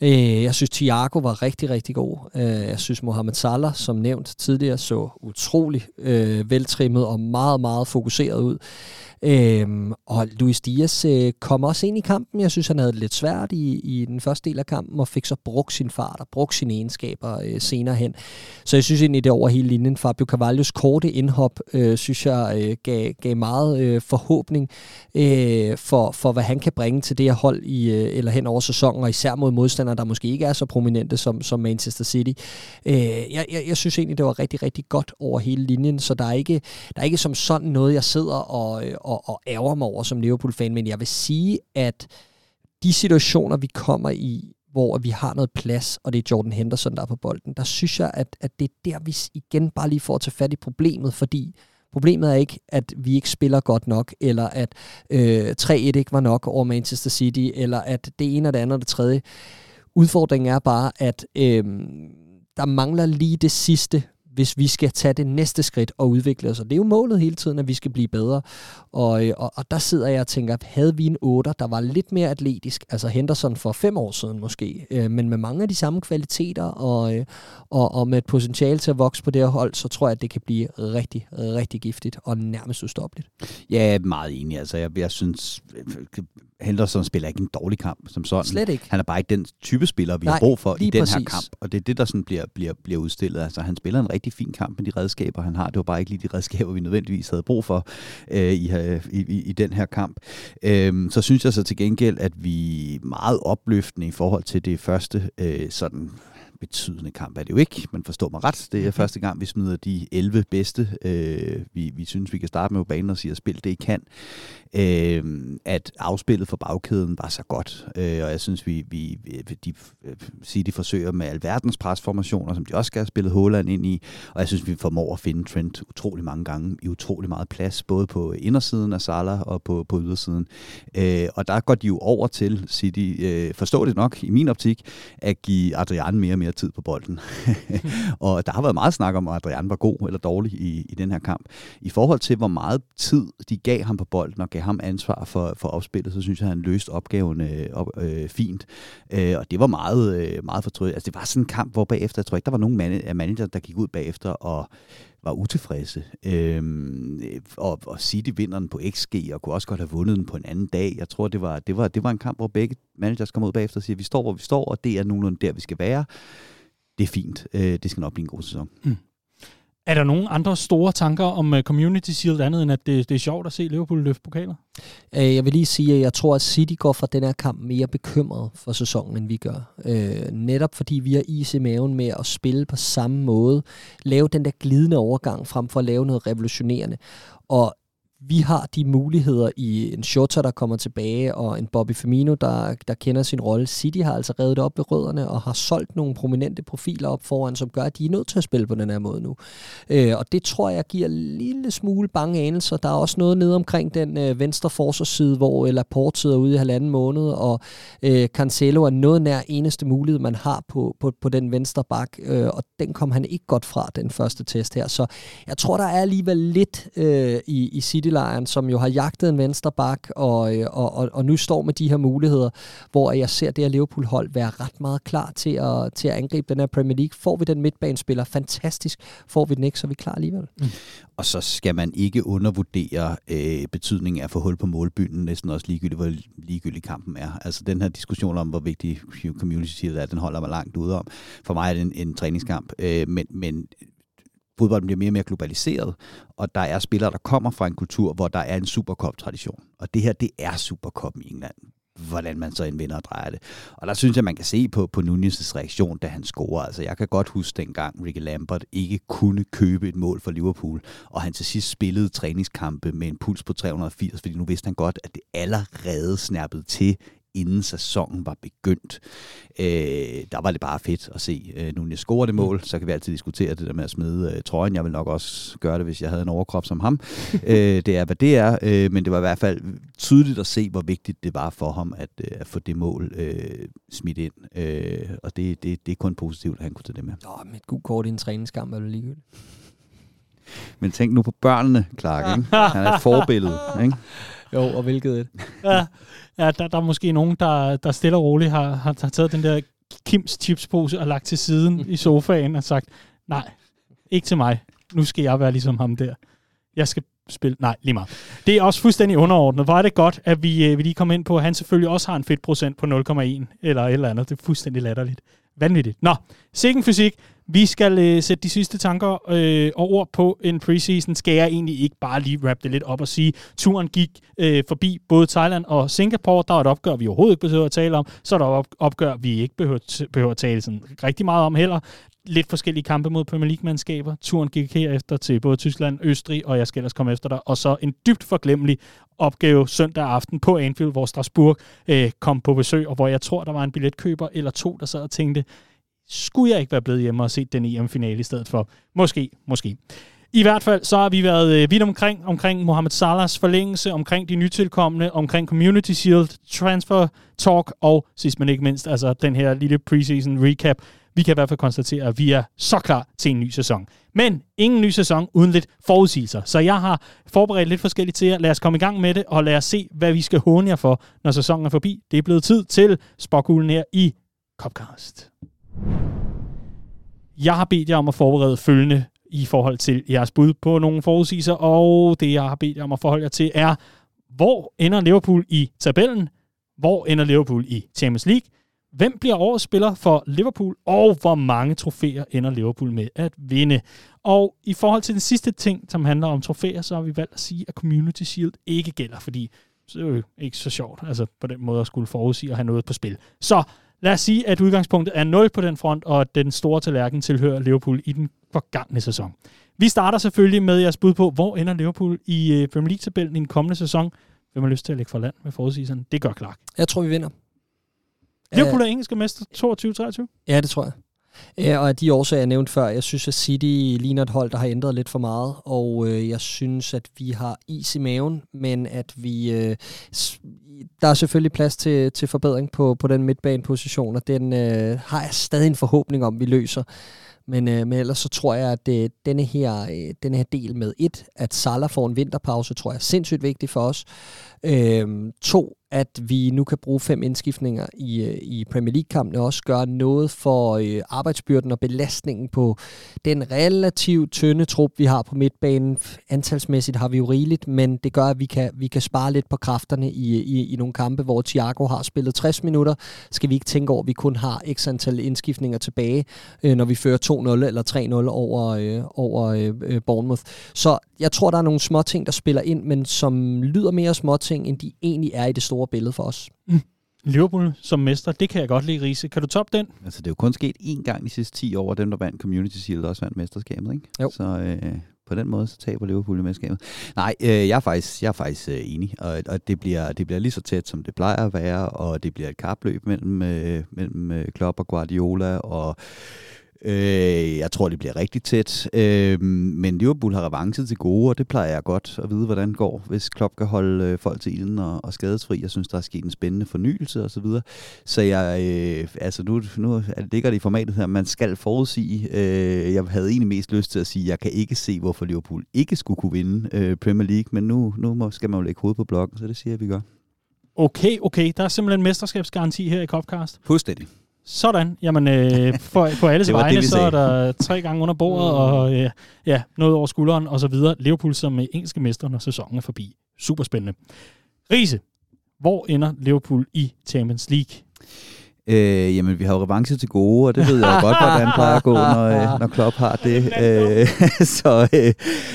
Øh, jeg synes, Thiago var rigtig, rigtig god. Øh, jeg synes, Mohamed Salah, som nævnt tidligere, så utrolig øh, veltrimmet og meget, meget fokuseret ud. Øhm, og Luis Diaz øh, kom også ind i kampen. Jeg synes, han havde det lidt svært i, i den første del af kampen, og fik så brugt sin fart og brugt sine egenskaber øh, senere hen. Så jeg synes egentlig, det over hele linjen. Fabio Cavallos korte indhop, øh, synes jeg, øh, gav, gav meget øh, forhåbning øh, for, for, hvad han kan bringe til det her hold i, øh, eller hen over sæsonen, og især mod modstandere, der måske ikke er så prominente som, som Manchester City. Øh, jeg, jeg, jeg synes egentlig, det var rigtig, rigtig godt over hele linjen, så der er ikke, der er ikke som sådan noget, jeg sidder og, øh, og og, og ærger mig over som Liverpool-fan, men jeg vil sige, at de situationer, vi kommer i, hvor vi har noget plads, og det er Jordan Henderson, der er på bolden, der synes jeg, at, at det er der, vi igen bare lige får at tage fat i problemet, fordi Problemet er ikke, at vi ikke spiller godt nok, eller at øh, 3-1 ikke var nok over Manchester City, eller at det ene og det andet og det tredje. Udfordringen er bare, at øh, der mangler lige det sidste, hvis vi skal tage det næste skridt og udvikle os. Og det er jo målet hele tiden, at vi skal blive bedre. Og, øh, og, og der sidder jeg og tænker, havde vi en 8, der var lidt mere atletisk, altså Henderson for fem år siden måske, øh, men med mange af de samme kvaliteter og, øh, og, og med et potentiale til at vokse på det her hold, så tror jeg, at det kan blive rigtig, rigtig giftigt og nærmest ustoppeligt. Ja, jeg er meget enig. Altså, jeg, jeg synes, Henderson spiller ikke en dårlig kamp som sådan. Slet ikke. Han er bare ikke den type spiller, vi Nej, har brug for i den præcis. her kamp. Og det er det, der sådan bliver, bliver, bliver udstillet. Altså, han spiller en rigtig fin kamp med de redskaber, han har. Det var bare ikke lige de redskaber, vi nødvendigvis havde brug for øh, i, i, i, i den her kamp. Øhm, så synes jeg så til gengæld, at vi meget opløftende i forhold til det første øh, sådan betydende kamp er det jo ikke, men forstår mig ret. Det er mhm. første gang, vi smider de 11 bedste, øh, vi, vi synes, vi kan starte med på banen og sige, at spil det I kan. Øh, at afspillet for bagkæden var så godt, øh, og jeg synes, vi, vi de, sige, de forsøger med alverdens presformationer, som de også skal have spillet Håland ind i, og jeg synes, vi formår at finde Trent utrolig mange gange i utrolig meget plads, både på indersiden af Salah og på, på ydersiden. Øh, og der går de jo over til, City, øh, det nok i min optik, at give Adrian mere og mere mere tid på bolden. og der har været meget snak om, at Adrian var god eller dårlig i, i den her kamp. I forhold til, hvor meget tid de gav ham på bolden og gav ham ansvar for, for opspillet, så synes jeg, at han løste opgaven øh, op, øh, fint. Øh, og det var meget, øh, meget fortrydet. Altså, det var sådan en kamp, hvor bagefter, jeg tror ikke, der var nogen man- manager, der gik ud bagefter og var utilfredse. Øhm, og, og City vinder den på XG, og kunne også godt have vundet den på en anden dag. Jeg tror, det var, det var, det var en kamp, hvor begge managers kom ud bagefter og siger, vi står, hvor vi står, og det er nogenlunde der, vi skal være. Det er fint. Øh, det skal nok blive en god sæson. Mm. Er der nogen andre store tanker om uh, Community Shield andet, end at det, det er sjovt at se Liverpool løfte pokaler? Øh, jeg vil lige sige, at jeg tror, at City går fra den her kamp mere bekymret for sæsonen, end vi gør. Øh, netop fordi vi har is i maven med at spille på samme måde. Lave den der glidende overgang frem for at lave noget revolutionerende. Og vi har de muligheder i en Shota, der kommer tilbage, og en Bobby Firmino, der, der kender sin rolle. City har altså reddet op ved rødderne og har solgt nogle prominente profiler op foran, som gør, at de er nødt til at spille på den her måde nu. Øh, og det tror jeg giver en lille smule bange anelser. Der er også noget nede omkring den øh, venstre forsvarsside, hvor øh, Laporte sidder ude i halvanden måned, og øh, Cancelo er noget nær eneste mulighed, man har på, på, på den venstre bak, øh, og den kom han ikke godt fra, den første test her. Så jeg tror, der er alligevel lidt øh, i, i City City-lejren, som jo har jagtet en venstre bak, og, øh, og, og, og nu står med de her muligheder, hvor jeg ser det her Liverpool-hold være ret meget klar til at, til at angribe den her Premier League. Får vi den midtbanespiller, fantastisk. Får vi den ikke, så er vi klar alligevel. Mm. Og så skal man ikke undervurdere øh, betydningen af at få hul på målbyen, næsten også ligegyldigt, hvor ligegyldig kampen er. Altså den her diskussion om, hvor vigtig community er, den holder mig langt ude om. For mig er det en, en træningskamp, øh, men, men fodbolden bliver mere og mere globaliseret, og der er spillere, der kommer fra en kultur, hvor der er en Supercup-tradition. Og det her, det er Supercup i England hvordan man så indvinder og drejer det. Og der synes jeg, man kan se på, på Nunez' reaktion, da han scorer. Altså, jeg kan godt huske dengang, Ricky Lambert ikke kunne købe et mål for Liverpool, og han til sidst spillede træningskampe med en puls på 380, fordi nu vidste han godt, at det allerede snappede til inden sæsonen var begyndt. Øh, der var det bare fedt at se øh, jeg score det mål. Så kan vi altid diskutere det der med at smide øh, trøjen. Jeg vil nok også gøre det, hvis jeg havde en overkrop som ham. øh, det er, hvad det er. Øh, men det var i hvert fald tydeligt at se, hvor vigtigt det var for ham at, øh, at få det mål øh, smidt ind. Øh, og det, det, det er kun positivt, at han kunne tage det med. Nå, med et god kort i en træningskamp er det ligegyldigt. Men tænk nu på børnene, Clark. Ikke? Han er et forbillede. Ikke? Jo, og hvilket et. ja, ja der, der er måske nogen, der, der stille og roligt har, har, har taget den der Kims chipspose og lagt til siden i sofaen og sagt, nej, ikke til mig. Nu skal jeg være ligesom ham der. Jeg skal spille... Nej, lige meget. Det er også fuldstændig underordnet. Hvor er det godt, at vi, øh, vi lige kommer ind på, at han selvfølgelig også har en fedtprocent på 0,1 eller et eller andet. Det er fuldstændig latterligt. Vanvittigt. Nå, sikken fysik. Vi skal øh, sætte de sidste tanker øh, og ord på en preseason. Skal jeg egentlig ikke bare lige wrap det lidt op og sige, turen gik øh, forbi både Thailand og Singapore. Der er et opgør, vi overhovedet ikke behøver at tale om. Så er der et opgør, vi ikke behøver, behøver at tale sådan rigtig meget om heller. Lidt forskellige kampe mod Premier League-mandskaber. Turen gik herefter til både Tyskland, Østrig, og jeg skal ellers komme efter dig. Og så en dybt forglemmelig opgave søndag aften på Anfield, hvor Strasbourg øh, kom på besøg, og hvor jeg tror, der var en billetkøber eller to, der sad og tænkte, skulle jeg ikke være blevet hjemme og set den EM-finale i stedet for? Måske, måske. I hvert fald så har vi været øh, vidt omkring, omkring Mohamed Salahs forlængelse, omkring de nytilkommende, omkring Community Shield, Transfer Talk og sidst men ikke mindst, altså den her lille preseason recap. Vi kan i hvert fald konstatere, at vi er så klar til en ny sæson. Men ingen ny sæson uden lidt forudsigelser. Så jeg har forberedt lidt forskelligt til jer. Lad os komme i gang med det, og lad os se, hvad vi skal håne jer for, når sæsonen er forbi. Det er blevet tid til Spokhulen her i Copcast. Jeg har bedt jer om at forberede følgende i forhold til jeres bud på nogle forudsigelser, og det, jeg har bedt jer om at forholde jer til, er, hvor ender Liverpool i tabellen? Hvor ender Liverpool i Champions League? Hvem bliver årets spiller for Liverpool, og hvor mange trofæer ender Liverpool med at vinde? Og i forhold til den sidste ting, som handler om trofæer, så har vi valgt at sige, at Community Shield ikke gælder, fordi så er det jo ikke så sjovt, altså på den måde at skulle forudsige at have noget på spil. Så lad os sige, at udgangspunktet er 0 på den front, og at den store tallerken tilhører Liverpool i den forgangne sæson. Vi starter selvfølgelig med jeres bud på, hvor ender Liverpool i øh, Premier League-tabellen i den kommende sæson. Hvem har lyst til at lægge for land med forudsigelserne? Det gør Clark. Jeg tror, vi vinder. Liverpool er engelske mester 22-23? Ja, det tror jeg. Ja, og af de årsager, jeg nævnte før, jeg synes, at City ligner et hold, der har ændret lidt for meget, og øh, jeg synes, at vi har is i maven, men at vi... Øh, der er selvfølgelig plads til, til forbedring på, på den midtbaneposition, og den øh, har jeg stadig en forhåbning om, vi løser. Men, øh, men ellers så tror jeg, at øh, denne, her, øh, denne her del med et, at Salah får en vinterpause, tror jeg er sindssygt vigtigt for os. Øh, to, at vi nu kan bruge fem indskiftninger i, øh, i Premier League-kampene, også gøre noget for øh, arbejdsbyrden og belastningen på den relativt tynde trup, vi har på midtbanen. Antalsmæssigt har vi jo rigeligt, men det gør, at vi kan, vi kan spare lidt på kræfterne i, i, i nogle kampe, hvor Thiago har spillet 60 minutter. Skal vi ikke tænke over, at vi kun har x antal indskiftninger tilbage, øh, når vi fører 2-0 eller 3-0 over, øh, over øh, øh, Bournemouth. Så jeg tror, der er nogle små ting, der spiller ind, men som lyder mere småt, ting, end de egentlig er i det store billede for os. Mm. Liverpool som mester, det kan jeg godt lide, Riese. Kan du toppe den? Altså, det er jo kun sket én gang de sidste 10 år, dem, der vandt Community Shield, også vandt mesterskabet, ikke? Jo. Så øh, på den måde, så taber Liverpool i mesterskabet. Nej, øh, jeg er faktisk, jeg er faktisk øh, enig, og, og det, bliver, det bliver lige så tæt, som det plejer at være, og det bliver et kapløb mellem, øh, mellem øh, Klopp og Guardiola, og Øh, jeg tror, det bliver rigtig tæt. Øh, men Liverpool har revanche til gode, og det plejer jeg godt at vide, hvordan det går, hvis Klopp kan holde øh, folk til ilden og, og skadesfri. Jeg synes, der er sket en spændende fornyelse osv. Så, videre. så jeg, øh, altså nu, nu ligger det i formatet her, man skal forudsige. Øh, jeg havde egentlig mest lyst til at sige, at jeg kan ikke se, hvorfor Liverpool ikke skulle kunne vinde øh, Premier League, men nu, nu skal man jo lægge hovedet på blokken, så det siger jeg, vi gør. Okay, okay. Der er simpelthen mesterskabsgaranti her i Copcast. Fuldstændig. Sådan. Jamen, øh, for, på alles vegne, det, så er der tre gange under bordet, mm. og øh, ja, noget over skulderen, og så videre. Liverpool som engelske mester, når sæsonen er forbi. Super spændende. Riese, hvor ender Liverpool i Champions League? Øh, jamen, vi har jo revanche til gode, og det ved jeg jo godt, hvordan plejer at gå, når, øh, når Klopp har det. Øh, så øh,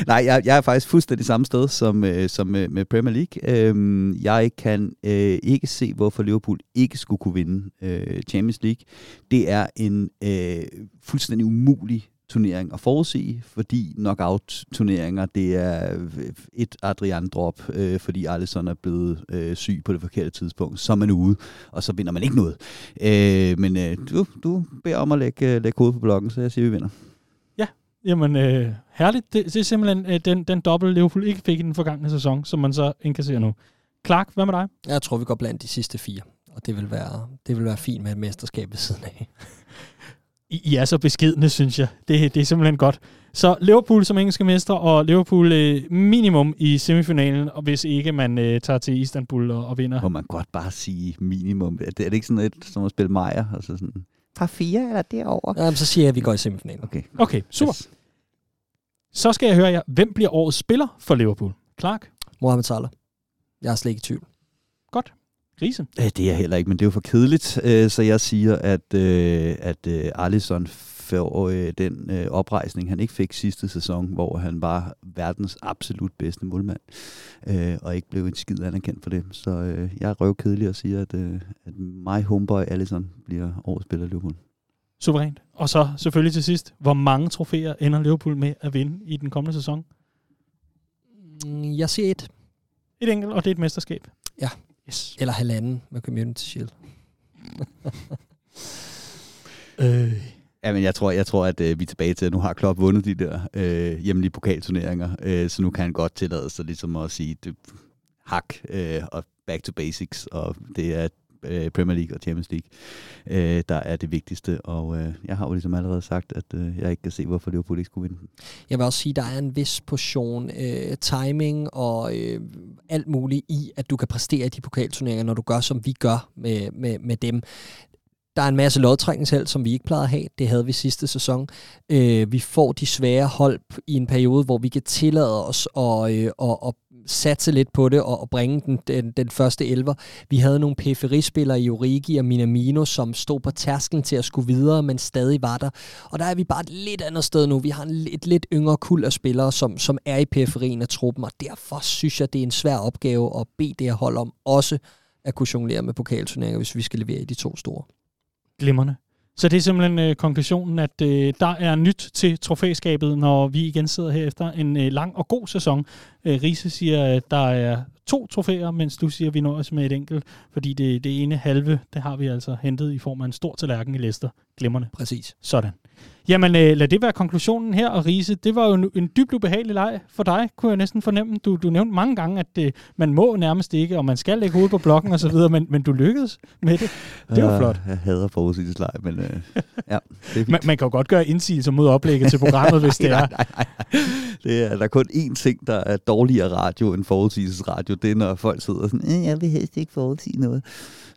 nej, jeg, jeg er faktisk fuldstændig samme sted som, øh, som med, med Premier League. Øh, jeg kan øh, ikke se, hvorfor Liverpool ikke skulle kunne vinde øh, Champions League. Det er en øh, fuldstændig umulig turnering at forudsige, fordi knockout-turneringer, det er et Adrian-drop, øh, fordi Alisson er blevet øh, syg på det forkerte tidspunkt, så er man ude, og så vinder man ikke noget. Øh, men øh, du, du beder om at lægge, øh, lægge hovedet på blokken, så jeg siger, vi vinder. Ja, jamen øh, herligt. Det, det er simpelthen øh, den, den dobbelt Liverpool ikke fik i den forgangne sæson, som man så indkasserer nu. Clark, hvad med dig? Jeg tror, vi går blandt de sidste fire, og det vil være, det vil være fint med et mesterskab ved siden af. I, I er så beskidende, synes jeg. Det, det er simpelthen godt. Så Liverpool som engelske mester, og Liverpool øh, minimum i semifinalen, og hvis ikke man øh, tager til Istanbul og, og vinder. Må man godt bare sige minimum. Er det, er det ikke sådan et, som at spille Maja? Altså sådan, par fire eller derovre? Jamen, så siger jeg, at vi går i semifinalen. Okay, okay super. Yes. Så skal jeg høre jer, hvem bliver årets spiller for Liverpool? Clark? Mohamed Salah. Jeg er slet ikke i tvivl. Godt. Grise? Det er jeg heller ikke, men det er jo for kedeligt, øh, så jeg siger, at, øh, at øh, Alisson får den oprejsning, han ikke fik sidste sæson, hvor han var verdens absolut bedste målmand, og ikke blev en skid anerkendt for det. Så jeg er røvkedelig og siger, at, at my homeboy Alisson bliver årets spiller Liverpool. Suverænt. Og så selvfølgelig til sidst, hvor mange trofæer ender Liverpool med at vinde i den kommende sæson? Jeg siger et. Et enkelt, og det er et mesterskab. Ja. Yes. Eller halvanden med Community Shield. øh. Ja, men jeg tror, jeg tror at øh, vi er tilbage til, at nu har Klopp vundet de der øh, hjemlige pokalturneringer, øh, så nu kan han godt tillade sig ligesom at sige, det, hak øh, og back to basics, og det er øh, Premier League og Champions League, øh, der er det vigtigste. Og øh, jeg har jo ligesom allerede sagt, at øh, jeg ikke kan se, hvorfor Liverpool ikke skulle vinde. Jeg vil også sige, at der er en vis portion øh, timing og øh, alt muligt i, at du kan præstere i de pokalturneringer, når du gør, som vi gør med, med, med dem. Der er en masse lodtrækningsheld, som vi ikke plejede at have. Det havde vi sidste sæson. Øh, vi får de svære hold i en periode, hvor vi kan tillade os at, øh, at, at satse lidt på det og, og bringe den, den, den første elver. Vi havde nogle periferispillere i Origi og Minamino, som stod på tærsklen til at skulle videre, men stadig var der. Og der er vi bare et lidt andet sted nu. Vi har en, et lidt yngre kul af spillere, som, som er i periferien af truppen, og derfor synes jeg, det er en svær opgave at bede det her hold om også at kunne jonglere med pokalturneringer, hvis vi skal levere i de to store. Glimrende. Så det er simpelthen øh, konklusionen, at øh, der er nyt til trofæskabet, når vi igen sidder her efter en øh, lang og god sæson. Øh, Riese siger, at der er to trofæer, mens du siger, at vi nøjes med et enkelt, fordi det, det ene halve, det har vi altså hentet i form af en stor tallerken i Leicester. Glimmerne. Præcis. Sådan. Jamen, øh, lad det være konklusionen her, og Riese, det var jo en, en dybt ubehagelig leg for dig, kunne jeg næsten fornemme. Du, du nævnte mange gange, at øh, man må nærmest ikke, og man skal lægge hovedet på blokken osv., men, men du lykkedes med det. Det var flot. Jeg hader forudsigelsesleg, men øh, ja, det er man, man kan jo godt gøre indsigelser mod oplægget til programmet, hvis det er. nej, nej, nej. Det er, der er kun én ting, der er dårligere radio end forudsigelsesradio jo Det når folk sidder sådan, øh, jeg vil helst ikke forudsige noget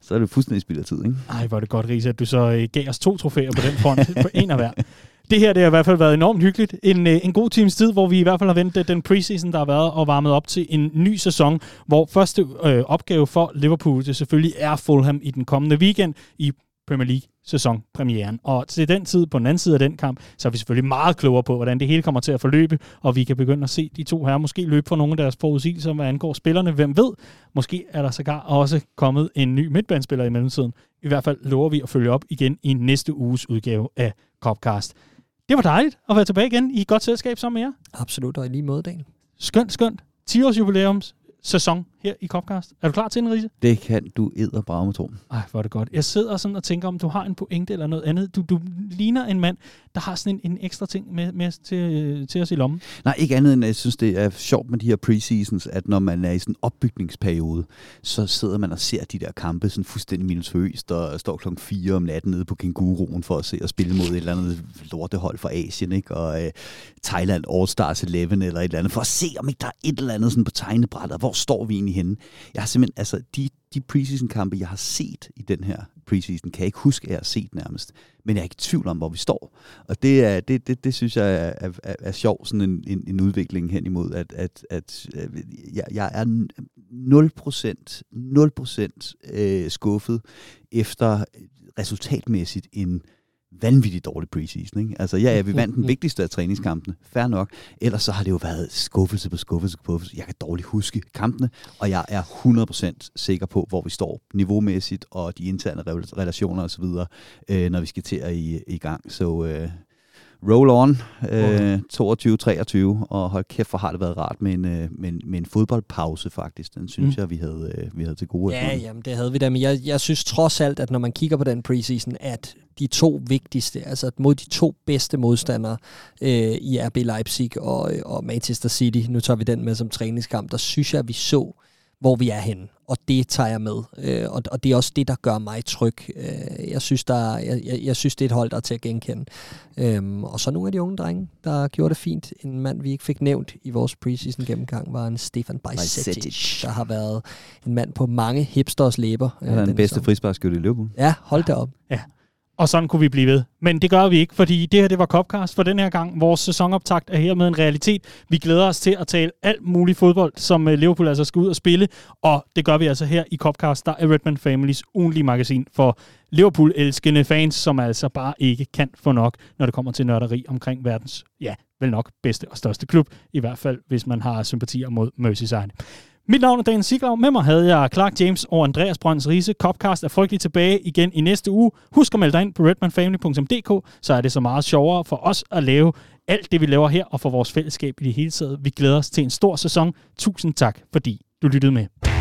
så er det fuldstændig spild af tid, ikke? Ej, hvor er det godt, Risa, at du så øh, gav os to trofæer på den front, på en af hver. Det her det har i hvert fald været enormt hyggeligt. En, øh, en god times tid, hvor vi i hvert fald har ventet den preseason, der har været, og varmet op til en ny sæson, hvor første øh, opgave for Liverpool det selvfølgelig er Fulham i den kommende weekend i Premier League sæsonpremieren. Og til den tid, på den anden side af den kamp, så er vi selvfølgelig meget klogere på, hvordan det hele kommer til at forløbe, og vi kan begynde at se de to her måske løbe for nogle af deres forudsigelser, hvad angår spillerne. Hvem ved, måske er der sågar også kommet en ny midtbandspiller i mellemtiden. I hvert fald lover vi at følge op igen i næste uges udgave af Copcast. Det var dejligt at være tilbage igen i et godt selskab sammen med jer. Absolut, og i lige måde, Daniel. Skønt, skønt. 10 års jubilæums sæson her i Copcast. Er du klar til en rise? Det kan du edderbrage med tro. Ej, hvor er det godt. Jeg sidder sådan og tænker, om du har en pointe eller noget andet. Du, du ligner en mand, der har sådan en, en ekstra ting med, med til, til os i lommen. Nej, ikke andet end, jeg synes, det er sjovt med de her preseasons, at når man er i sådan en opbygningsperiode, så sidder man og ser de der kampe sådan fuldstændig minutøst, og står klokken 4 om natten nede på Kenguruen for at se og spille mod et eller andet lortehold fra Asien, ikke? og øh, Thailand All Stars 11 eller et eller andet, for at se, om ikke der er et eller andet sådan på tegnebrættet, hvor står vi egentlig henne. Jeg har simpelthen, altså de, de preseason-kampe, jeg har set i den her preseason, kan jeg ikke huske, at jeg har set nærmest. Men jeg er ikke i tvivl om, hvor vi står. Og det, er, det, det, det synes jeg er, er, er, er sjov, sådan en, en, en udvikling hen imod, at, at, at øh, jeg, jeg er 0%, 0% øh, skuffet efter resultatmæssigt en vanvittigt dårlig preseason. Ikke? Altså, ja, ja, vi vandt den vigtigste af træningskampene, fair nok. Ellers så har det jo været skuffelse på skuffelse på skuffelse. Jeg kan dårligt huske kampene, og jeg er 100% sikker på, hvor vi står niveaumæssigt, og de interne relationer osv., øh, når vi skal til at i, i gang. Så øh, roll on, øh, 22-23, og hold kæft, for har det været rart med en, øh, med en, med en fodboldpause faktisk. Den synes mm. jeg, vi havde, øh, vi havde til gode. Ja, jamen, det havde vi da, men jeg, jeg synes trods alt, at når man kigger på den preseason, at de to vigtigste, altså mod de to bedste modstandere øh, i RB Leipzig og, og Manchester City, nu tager vi den med som træningskamp, der synes jeg, at vi så hvor vi er henne. Og det tager jeg med. Øh, og, og det er også det, der gør mig tryg. Øh, jeg, synes, der, jeg, jeg, jeg synes, det er et hold, der er til at genkende. Øhm, og så nogle af de unge drenge, der gjorde det fint. En mand, vi ikke fik nævnt i vores preseason gennemgang, var en Stefan Bajsetic, der har været en mand på mange hipsters læber. Han er øh, den bedste frisbarskytte i Liverpool. Ja, hold da op. Ja, og sådan kunne vi blive ved. Men det gør vi ikke, fordi det her det var Copcast for den her gang. Vores sæsonoptakt er hermed en realitet. Vi glæder os til at tale alt muligt fodbold, som øh, Liverpool altså skal ud og spille. Og det gør vi altså her i Copcast, der er Redman Families ugenlige magasin for Liverpool-elskende fans, som altså bare ikke kan få nok, når det kommer til nørderi omkring verdens, ja, vel nok bedste og største klub. I hvert fald, hvis man har sympatier mod Merseyside. Mit navn er Daniel Siglaug. Med mig havde jeg Clark James og Andreas Brønds Riese. Copcast er frygtelig tilbage igen i næste uge. Husk at melde dig ind på redmanfamily.dk, så er det så meget sjovere for os at lave alt det, vi laver her, og for vores fællesskab i det hele taget. Vi glæder os til en stor sæson. Tusind tak, fordi du lyttede med.